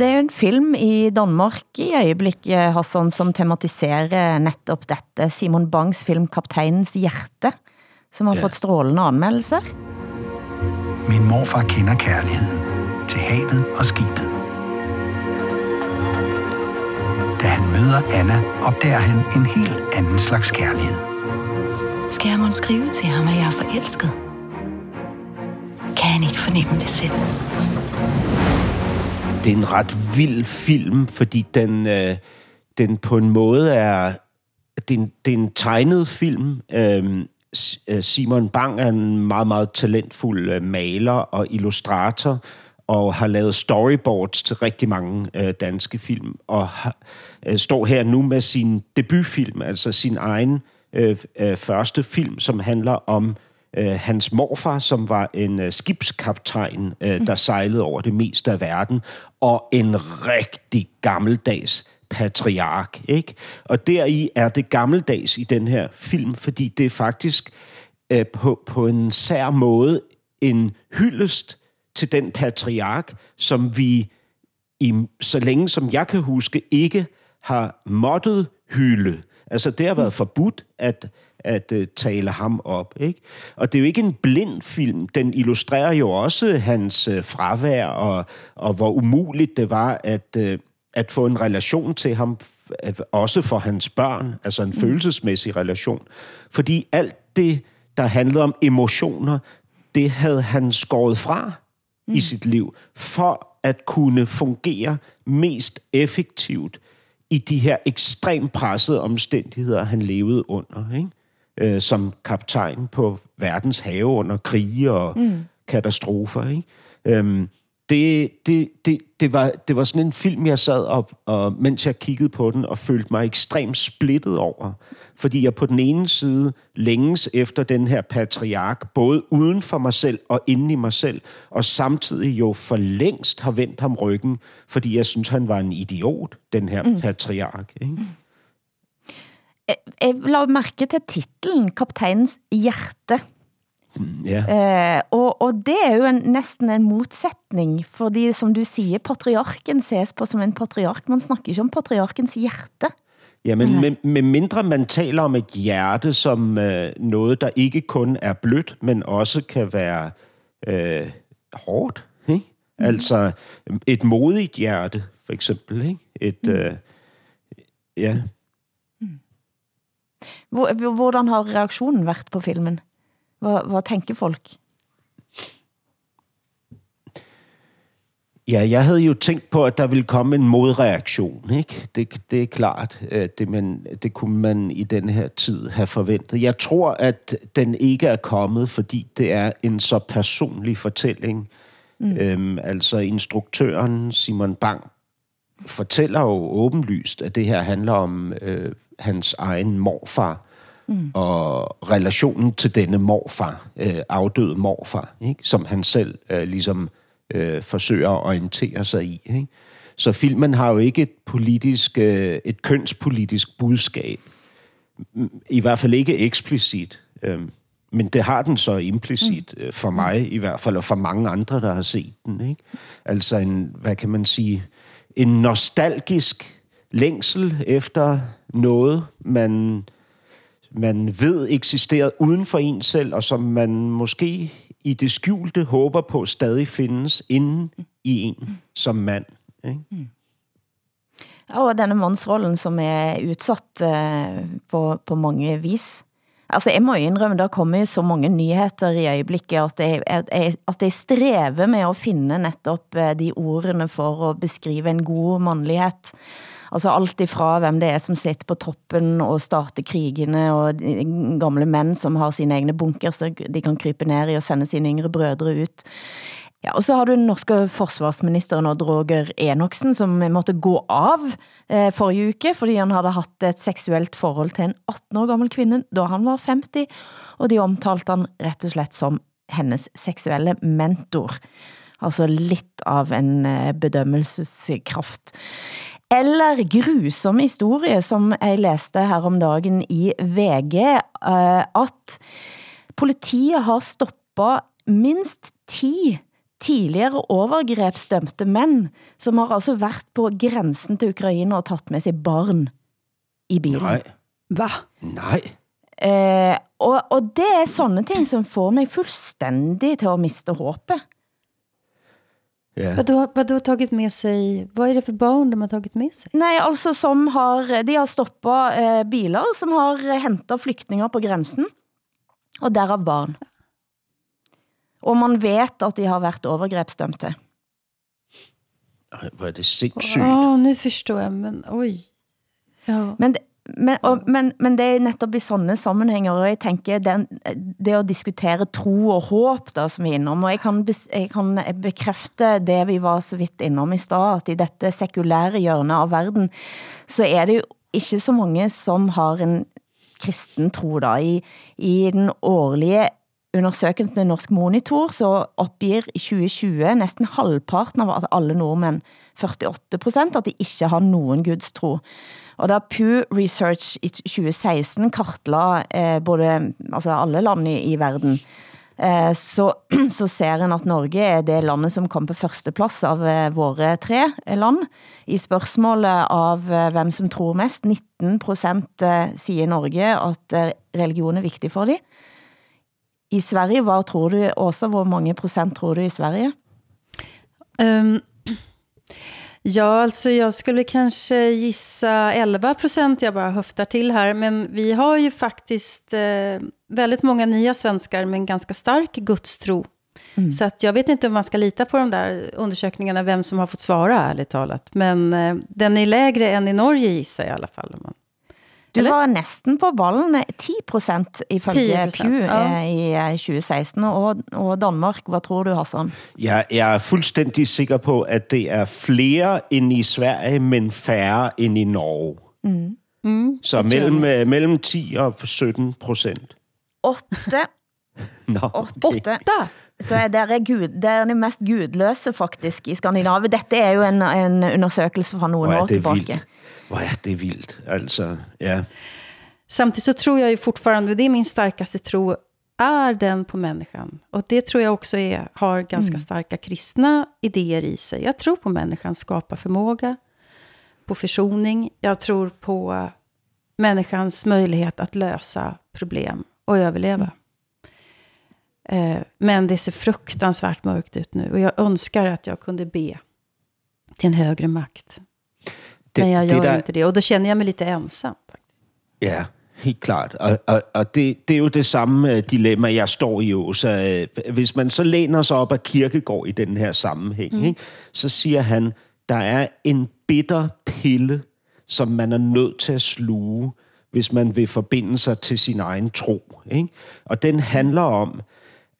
Det er jo en film i Danmark i øjeblikket, Hassan, som tematiserer netop dette. Simon Bangs film Kapteinens Hjerte, som har ja. fået strålende anmeldelser. Min morfar kender kærligheden til havet og skibet. Da han møder Anna, opdager han en helt anden slags kærlighed. Skal jeg må skrive til ham, at jeg er forelsket? Kan han ikke fornemme det selv? det er en ret vild film, fordi den, øh, den på en måde er... Det er en, det er en tegnet film. Øhm, øh, Simon Bang er en meget, meget talentfuld øh, maler og illustrator, og har lavet storyboards til rigtig mange øh, danske film, og har, øh, står her nu med sin debutfilm, altså sin egen øh, øh, første film, som handler om øh, hans morfar, som var en øh, skibskaptajn, øh, der sejlede over det meste af verden, og en rigtig gammeldags patriark. Ikke? Og deri er det gammeldags i den her film, fordi det er faktisk øh, på, på en sær måde en hyldest til den patriark, som vi i, så længe som jeg kan huske, ikke har måttet hylde. Altså, det har været forbudt at, at uh, tale ham op. Ikke? Og det er jo ikke en blind film. Den illustrerer jo også hans uh, fravær, og, og hvor umuligt det var at, uh, at få en relation til ham, også for hans børn, altså en mm. følelsesmæssig relation. Fordi alt det, der handlede om emotioner, det havde han skåret fra mm. i sit liv, for at kunne fungere mest effektivt i de her ekstremt pressede omstændigheder, han levede under, ikke? Øh, som kaptajn på verdens have under krige og mm. katastrofer. Ikke? Øhm, det, det, det, det, var, det var sådan en film, jeg sad op, og mens jeg kiggede på den, og følte mig ekstremt splittet over. Fordi jeg på den ene side længes efter den her patriark, både uden for mig selv og inde i mig selv, og samtidig jo for længst har vendt ham ryggen, fordi jeg synes, han var en idiot, den her mm. patriark. Ikke? Jeg, jeg la mærke til titlen, Kaptajnens hjerte. Ja. Eh, og, og det er jo en, næsten en modsætning, fordi som du siger, patriarken ses på som en patriark. Man snakker ikke om patriarkens hjerte. Ja, men med, med mindre man taler om et hjerte som øh, noget, der ikke kun er blødt, men også kan være øh, hårdt. Ikke? Mm. Altså et modigt hjerte, for eksempel. Ikke? Et, mm. øh, ja. Hvordan har reaktionen været på filmen? Hvad, hvad tænker folk? Ja, jeg havde jo tænkt på, at der ville komme en modreaktion. Ikke? Det, det er klart, det, man, det kunne man i den her tid have forventet. Jeg tror, at den ikke er kommet, fordi det er en så personlig fortælling. Mm. Øhm, altså instruktøren Simon Bang fortæller jo åbenlyst, at det her handler om øh, hans egen morfar, mm. og relationen til denne morfar, øh, afdøde morfar, ikke? som han selv øh, ligesom øh, forsøger at orientere sig i. Ikke? Så filmen har jo ikke et politisk, øh, et kønspolitisk budskab. I hvert fald ikke eksplicit. Øh, men det har den så implicit, mm. øh, for mig i hvert fald, og for mange andre, der har set den. Ikke? Altså en, hvad kan man sige, en nostalgisk længsel efter noget, man man ved eksisterer uden for en selv, og som man måske i det skjulte håber på stadig findes inden i en som mand. Ikke? Mm. Og denne mandsrollen, som er udsat eh, på, på mange vis. Altså, jeg må indrømme, der kommer så mange nyheter i øjeblikket, at jeg, at, jeg, at jeg strever med at finde netop eh, de ordene for at beskrive en god mandlighed. Altså alt ifra hvem det er som sitter på toppen og starter krigene, og gamle mænd som har sine egne bunker, så de kan krype ned i og sende sine yngre brødre ut. Ja, og så har du den norske forsvarsministeren Odd Roger Enoksen, som måtte gå av eh, forrige uke, fordi han havde haft et seksuelt forhold til en 18 år gammel kvinde, da han var 50, og de omtalte han rett og slett som hennes seksuelle mentor. Altså lidt av en eh, bedømmelseskraft. Eller grusom historie, som jeg læste her om dagen i VG, eh, at politiet har stoppet mindst 10 tidligere overgrebsdømte mænd, som har altså været på grænsen til Ukraine og taget med sig barn i bilen. Nej. Hvad? Nej. Eh, og, og det er sånne ting, som får mig fuldstændig til at miste håbet. Yeah. Vad, då, vad då tagit med sig, vad är det för barn de har tagit med sig? Nej, alltså som har, de har stoppet eh, bilar som har hentet flyktingar på gränsen, og derav barn. Og man vet at de har været overgrebsdømte. Hvor er det sindssygt. Åh, oh, nu forstår jeg, men oj. Ja. Men, men, og, men, men det er netop i sådanne sammenhænger, og jeg tænker, den, det at diskutere tro og håb, da, som vi er innom, og jeg kan, jeg kan bekræfte det, vi var så vidt innom i stad, at i dette sekulære hjørne av verden, så er det jo ikke så mange, som har en kristen tro da. I, i den årlige undersøgelsen til Norsk Monitor, så opgiver i 2020 næsten halvparten av alle nordmænd, 48% at de ikke har nogen gudstro. Og da Pew Research i 2016 kartla eh, både altså alle lande i, i verden, eh, så, så ser en at Norge er det landet som kom på første plads av eh, våre tre land. I spørgsmålet av eh, hvem som tror mest, 19 eh, siger Norge at eh, religion er vigtig for dem. I Sverige, hvad tror du, Åsa, hvor mange procent tror du i Sverige? Um, ja, alltså jag skulle kanske gissa 11 procent, jag bara höftar till här, men vi har ju faktiskt eh, väldigt många nya svenskar med en ganska stark gudstro. Mm. Så att jag vet inte om man ska lita på de där undersökningarna, vem som har fått svara, ärligt talat. Men eh, den är lägre än i Norge, gissar jag i alla fall. Om man Du Eller? var næsten på ballen, 10 procent ifølge 10%, Pew ja. eh, i eh, 2016, og, og Danmark, hvad tror du, Hassan? Jeg, jeg er fuldstændig sikker på, at det er flere end i Sverige, men færre end i Norge. Mm. Mm, Så mellem, mellem 10 og 17 procent. 8, Nå, 8. Så er det, er gud, det er det mest gudløse faktisk i Skandinavien. Dette er jo en, en undersøgelse fra nogle er år tilbage. vildt. Hvor er det vildt. Altså, ja. Samtidigt så tror jag ju fortfarande, det är min starkaste tro, är den på människan. Och det tror jag också är, har ganska starka kristna idéer i sig. Jag tror på människans skaparförmåga, på försoning. Jag tror på människans möjlighet att lösa problem och överleva. Eh, men det ser fruktansvärt mörkt ut nu. Och jag önskar att jag kunde be till en högre makt. Det, Men jag gör det, der, inte det. Och då känner jag mig lite ensam. Faktiskt. Ja, helt klart. Og, og, og det, det er jo det samme øh, dilemma, jeg står i også. Øh, Hvis man så læner sig op af Kirkegård i den her sammenhæng, mm. ikke, så siger han, der er en bitter pille, som man er nødt til at sluge, hvis man vil forbinde sig til sin egen tro. Ikke? Og den handler om,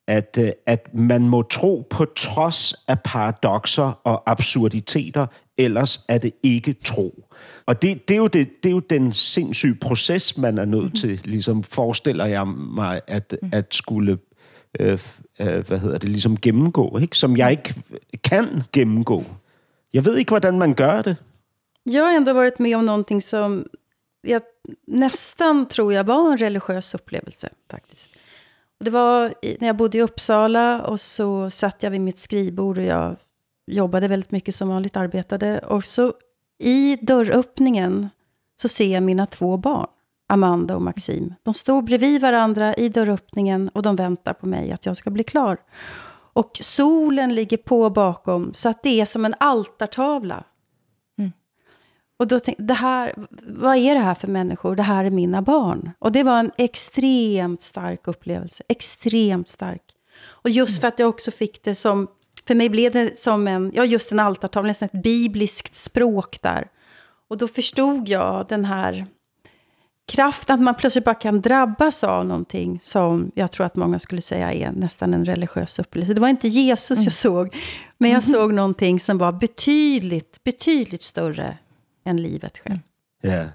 at, øh, at man må tro på trods af paradoxer og absurditeter, ellers er det ikke tro. Og det, det, er, jo det, det er jo den sindssyge proces, man er nødt til, ligesom forestiller jeg mig, at, at skulle øh, øh, hvad hedder det, ligesom gennemgå, ikke? som jeg ikke kan gennemgå. Jeg ved ikke, hvordan man gør det. Jag har ändå varit med om någonting som jag nästan tror jag var en religiös upplevelse faktiskt. Och det var i, när jag bodde i Uppsala och så satt jag vid mitt skrivbord och jag jobbade väldigt mycket som vanligt, arbetade. Och så i dörröppningen så ser jag mina två barn, Amanda och Maxim. De står bredvid varandra i dörröppningen och de väntar på mig att jag ska bli klar. Och solen ligger på bakom så att det är som en altartavla. Och då tänkte det här, vad är det här för människor? Det här är mina barn. Och det var en extremt stark upplevelse. Extremt stark. Och just för att jag också fick det som, för mig blev det som en, ja just en altartavla, nästan ett bibliskt språk där. Och då förstod jag den här kraften, att man plötsligt bara kan drabbas av någonting som jag tror att många skulle säga är nästan en religiös upplevelse. Det var inte Jesus jag såg, men jag såg någonting som var betydligt, betydligt större än livet själv. Ja.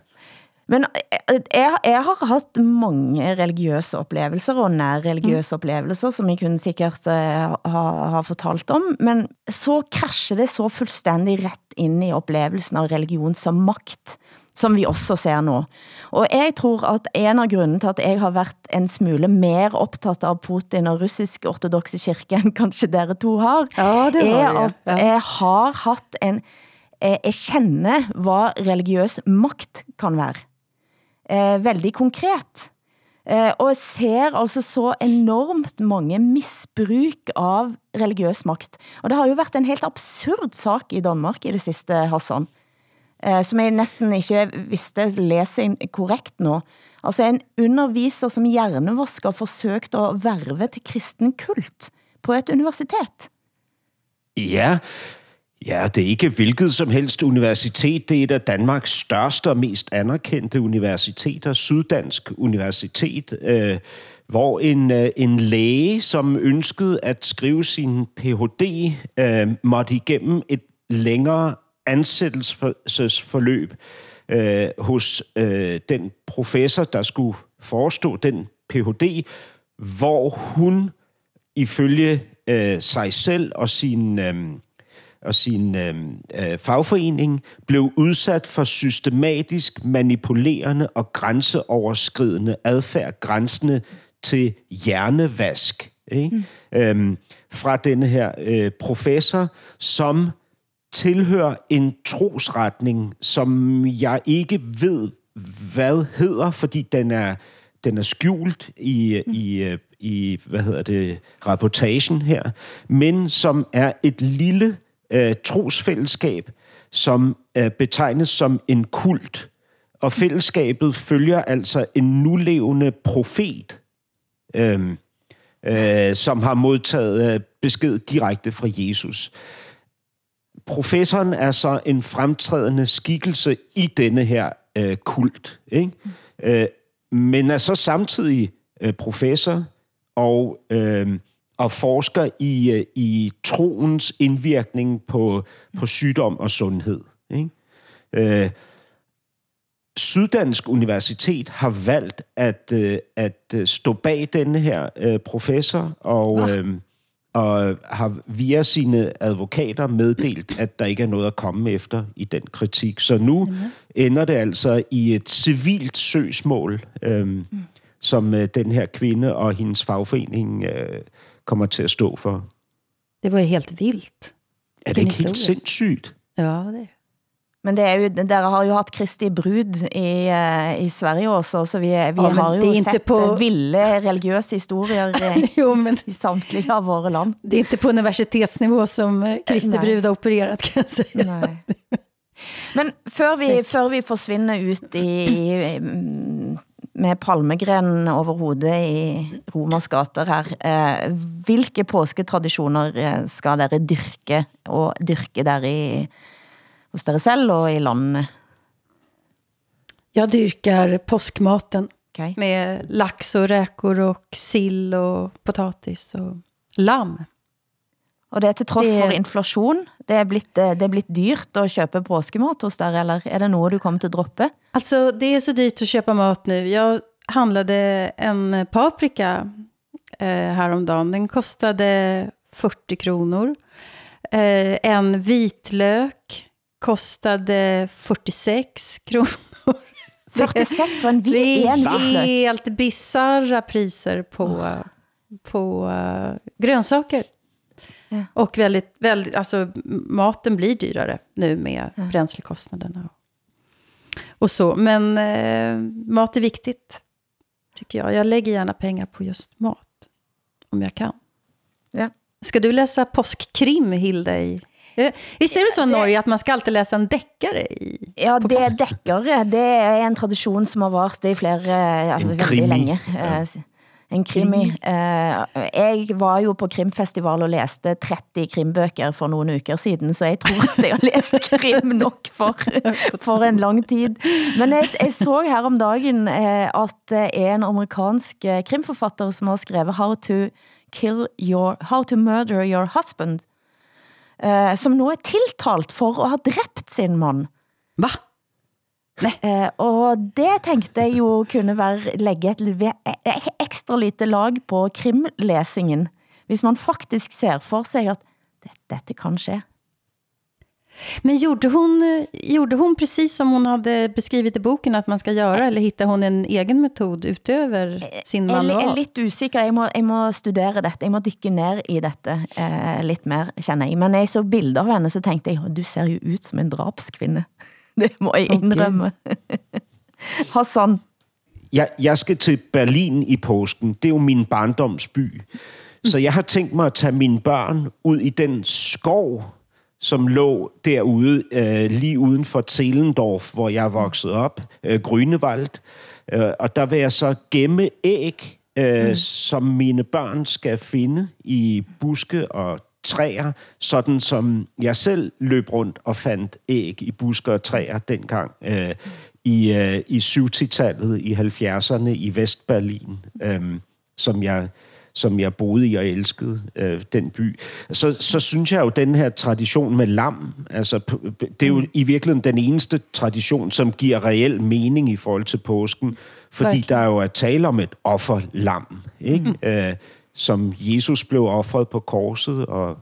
Men eh, jeg, jeg har haft mange religiøse oplevelser og nær religiøse mm. oplevelser, som jeg kunne sikkert uh, ha, ha fortalt om, men så krasjer det så fuldstændig ret ind i oplevelsen av religion som makt, som vi også ser nu. Og jeg tror at en av grunden til at jeg har været en smule mer optaget av Putin og russisk ortodoxe kirke, end kanskje dere to har, Ja, det har er jeg, at jeg har haft en eh, jeg kender, hvad religiøs magt kan være. Eh, veldig konkret. Eh, og ser altså så enormt mange misbruk av religiøs makt. Og det har jo været en helt absurd sak i Danmark i det sidste, Hassan. Eh, som jeg næsten ikke vidste læse korrekt nu. Altså en underviser som hjernevasker forsøgt at verve til kristen kult på et universitet. Ja, ja, det er ikke hvilket som helst universitet. Det er et af Danmarks største og mest anerkendte universiteter, Syddansk Universitet, øh, hvor en, øh, en læge, som ønskede at skrive sin Ph.D., øh, måtte igennem et længere ansættelsesforløb øh, hos øh, den professor, der skulle forestå den Ph.D., hvor hun ifølge øh, sig selv og sin, øh, og sin øh, øh, fagforening blev udsat for systematisk manipulerende og grænseoverskridende adfærd, grænsende til hjernevask. Ikke? Mm. Øhm, fra denne her øh, professor, som tilhører en trosretning, som jeg ikke ved, hvad hedder, fordi den er, den er skjult i, mm. i, øh, i, hvad hedder det, rapportagen her, men som er et lille øh, trosfællesskab, som øh, betegnes som en kult. Og fællesskabet følger altså en nulevende profet, øh, øh, som har modtaget øh, besked direkte fra Jesus. Professoren er så en fremtrædende skikkelse i denne her øh, kult. Ikke? øh, men er så samtidig øh, professor og, øh, og forsker i, øh, i troens indvirkning på, på sygdom og sundhed. Ikke? Øh, Syddansk Universitet har valgt at, øh, at øh, stå bag denne her øh, professor, og, øh, og har via sine advokater meddelt, at der ikke er noget at komme efter i den kritik. Så nu ender det altså i et civilt søgsmål, øh, mm. som øh, den her kvinde og hendes fagforening øh, kommer til at stå for. Det var helt vildt. Er det ikke helt sindssygt? Ja, det er men det er jo, dere har jo haft Kristi brud i, uh, i Sverige også, så vi, vi ja, har jo sett på... vilde religiøse historier jo, men... i samtlige av våre land. Det er ikke på universitetsnivå som eh, Kristi brud har opererat, kan jeg sige. Nej. Men før vi, før vi forsvinder ut i, i med palmegrenen over hovedet i Romers gater her, eh, hvilke påsketradisjoner skal dere dyrke og dyrke der i hos dere selv og i landet? Jag dyrkar påskmaten okay. med lax och räkor och sill och potatis och lamm. Og det er til trods det... for inflation. Det er, blitt, det er blitt dyrt at købe påskemat hos der, eller er det noget, du kommer til at droppe? Altså, det er så dyrt at købe mat nu. Jeg handlade en paprika eh, häromdagen. Den kostade 40 kronor. Eh, en vitlök kostade 46 kronor. 46 var en, vi, det är helt bizarra priser på, oh. på uh, grönsaker. Ja. Och väldigt, väldigt, alltså maten blir dyrare nu med ja. bränslekostnaderna. Och, så. Men eh, mat är viktigt, tycker jag. Jag lägger gärna pengar på just mat, om jag kan. Ja. Ska du läsa påskkrim, Hilda, i Eh, visst är det så i Norge att man ska alltid läsa en deckare i Ja, det er deckare. Det er en tradition som har varit i flere ja, en krimi. længe. Ja. Eh, en krimi. Uh, jeg var jo på krimfestival og læste 30 krimbøker for nogle uker siden, så jeg tror at jeg har læst krim nok for, for en lang tid. Men jeg, jeg så her om dagen uh, at det er en amerikansk krimforfatter som har skrevet How to, kill your, How to Murder Your Husband eh, som nu er tiltalt for at ha dræbt sin mand. Hva? Eh, og det tænkte jeg jo kunne være lægge et ekstra lite lag på krimlæsingen, hvis man faktisk ser for sig, at det, dette kan ske. Men gjorde hon, gjorde hon precis som hon hade beskrivit i boken att man ska göra, eller hittade hon en egen metod utöver sin manual? Jeg er lidt usikker, jeg må, jeg må studere dette, jeg må dykke ner i dette eh, lidt mer, känner jeg. Men jeg så bilder av henne, så tænkte jeg, du ser jo ut som en drabskvinde. Det må jeg indrømme. Okay. Hassan? Jeg, jeg skal til Berlin i påsken. Det er jo min barndomsby. Så jeg har tænkt mig at tage mine børn ud i den skov, som lå derude, øh, lige uden for Zelendorf, hvor jeg voksede op, øh, Grünewald. Øh, og der vil jeg så gemme æg, øh, mm. som mine børn skal finde i buske og træer, sådan som jeg selv løb rundt og fandt æg i buske og træer dengang øh, i, øh, i 70-tallet, i 70'erne i Vestberlin, øh, som jeg som jeg boede i og elskede øh, den by, så, så synes jeg jo, den her tradition med lam, altså det er jo mm. i virkeligheden den eneste tradition, som giver reel mening i forhold til påsken, fordi der jo er tale om et offerlam, ikke? Mm. Øh, som Jesus blev offret på korset og,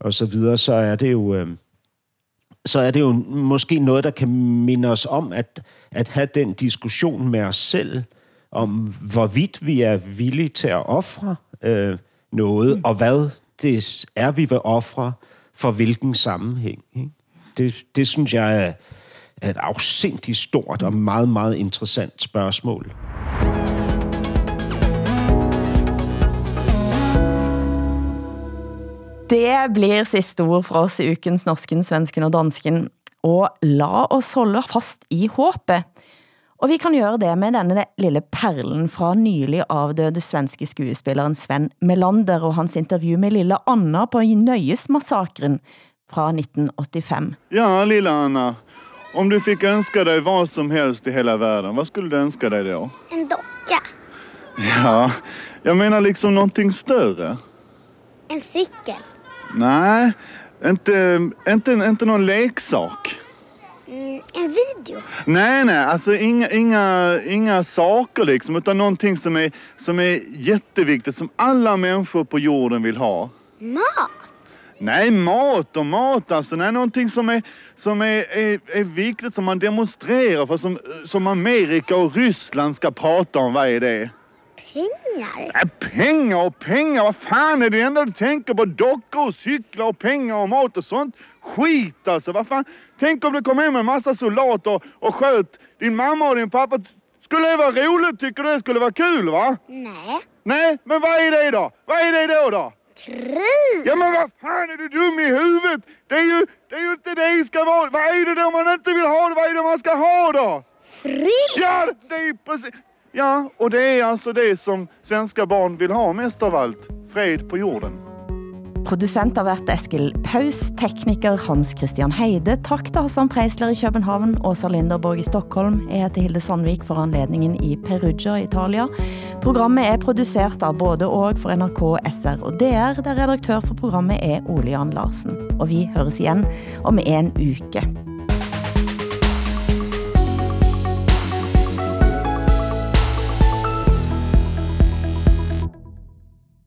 og så videre, så er det jo... Øh, så er det jo måske noget, der kan minde os om at, at have den diskussion med os selv, om hvorvidt vi er villige til at ofre øh, noget, mm. og hvad det er, vi vil ofre, for hvilken sammenhæng. Ikke? Det, det synes jeg er, er et afsindigt stort og meget, meget interessant spørgsmål. Det blir sidste ord fra os i ukens Norsken, Svensken og Dansken. Og la os holde fast i håbet. Og vi kan gøre det med denne lille perlen fra nylig avdøde svenske skuespilleren Sven Melander og hans interview med lille Anna på Nøjesmassakren fra 1985. Ja, lille Anna. Om du fick önska dig vad som helst i hela världen, vad skulle du önska dig då? En docka. Ja, jag menar liksom någonting större. En cykel. Nej, inte, inte, inte någon leksak. Mm, en video. Nej, nej, alltså inga, inga, inga saker liksom, utan någonting som är, som är jätteviktigt, som alla människor på jorden vill ha. Mat. Nej, mat och mat alltså. Nej, någonting som är, som är, är, är viktigt, som man demonstrerar för, som, som Amerika och Ryssland ska prata om. Vad är det? Pengar. Nej, pengar och pengar, vad fan är det enda du tänker på? Dockor och cyklar och pengar och mat och sånt? Skit alltså, vad fan? Tänk om det kom hem en massa soldater och, och sköt din mamma och din pappa. Skulle det vara roligt? Tycker du det skulle vara kul va? Nej. Nej, men vad är det då? Vad är det då då? Krig. Ja men vad fan är du dum i huvudet? Det är ju, det är ju inte det det ska vara. Vad är det då man inte vill ha? Vad är det man ska ha då? Fred. Ja, det är precis. Ja, och det är alltså det som svenska barn vill ha mest av allt. Fred på jorden. Producent har været Eskil Paus, tekniker Hans Christian Heide, tak til Hassan Preisler i København, Åsa Linderborg i Stockholm. Jeg heter Hilde Sandvik for anledningen i Perugia, Italia. Programmet er produceret av både og for NRK, SR og DR, der redaktør for programmet er Ole Jan Larsen. Og vi høres igen om en uke.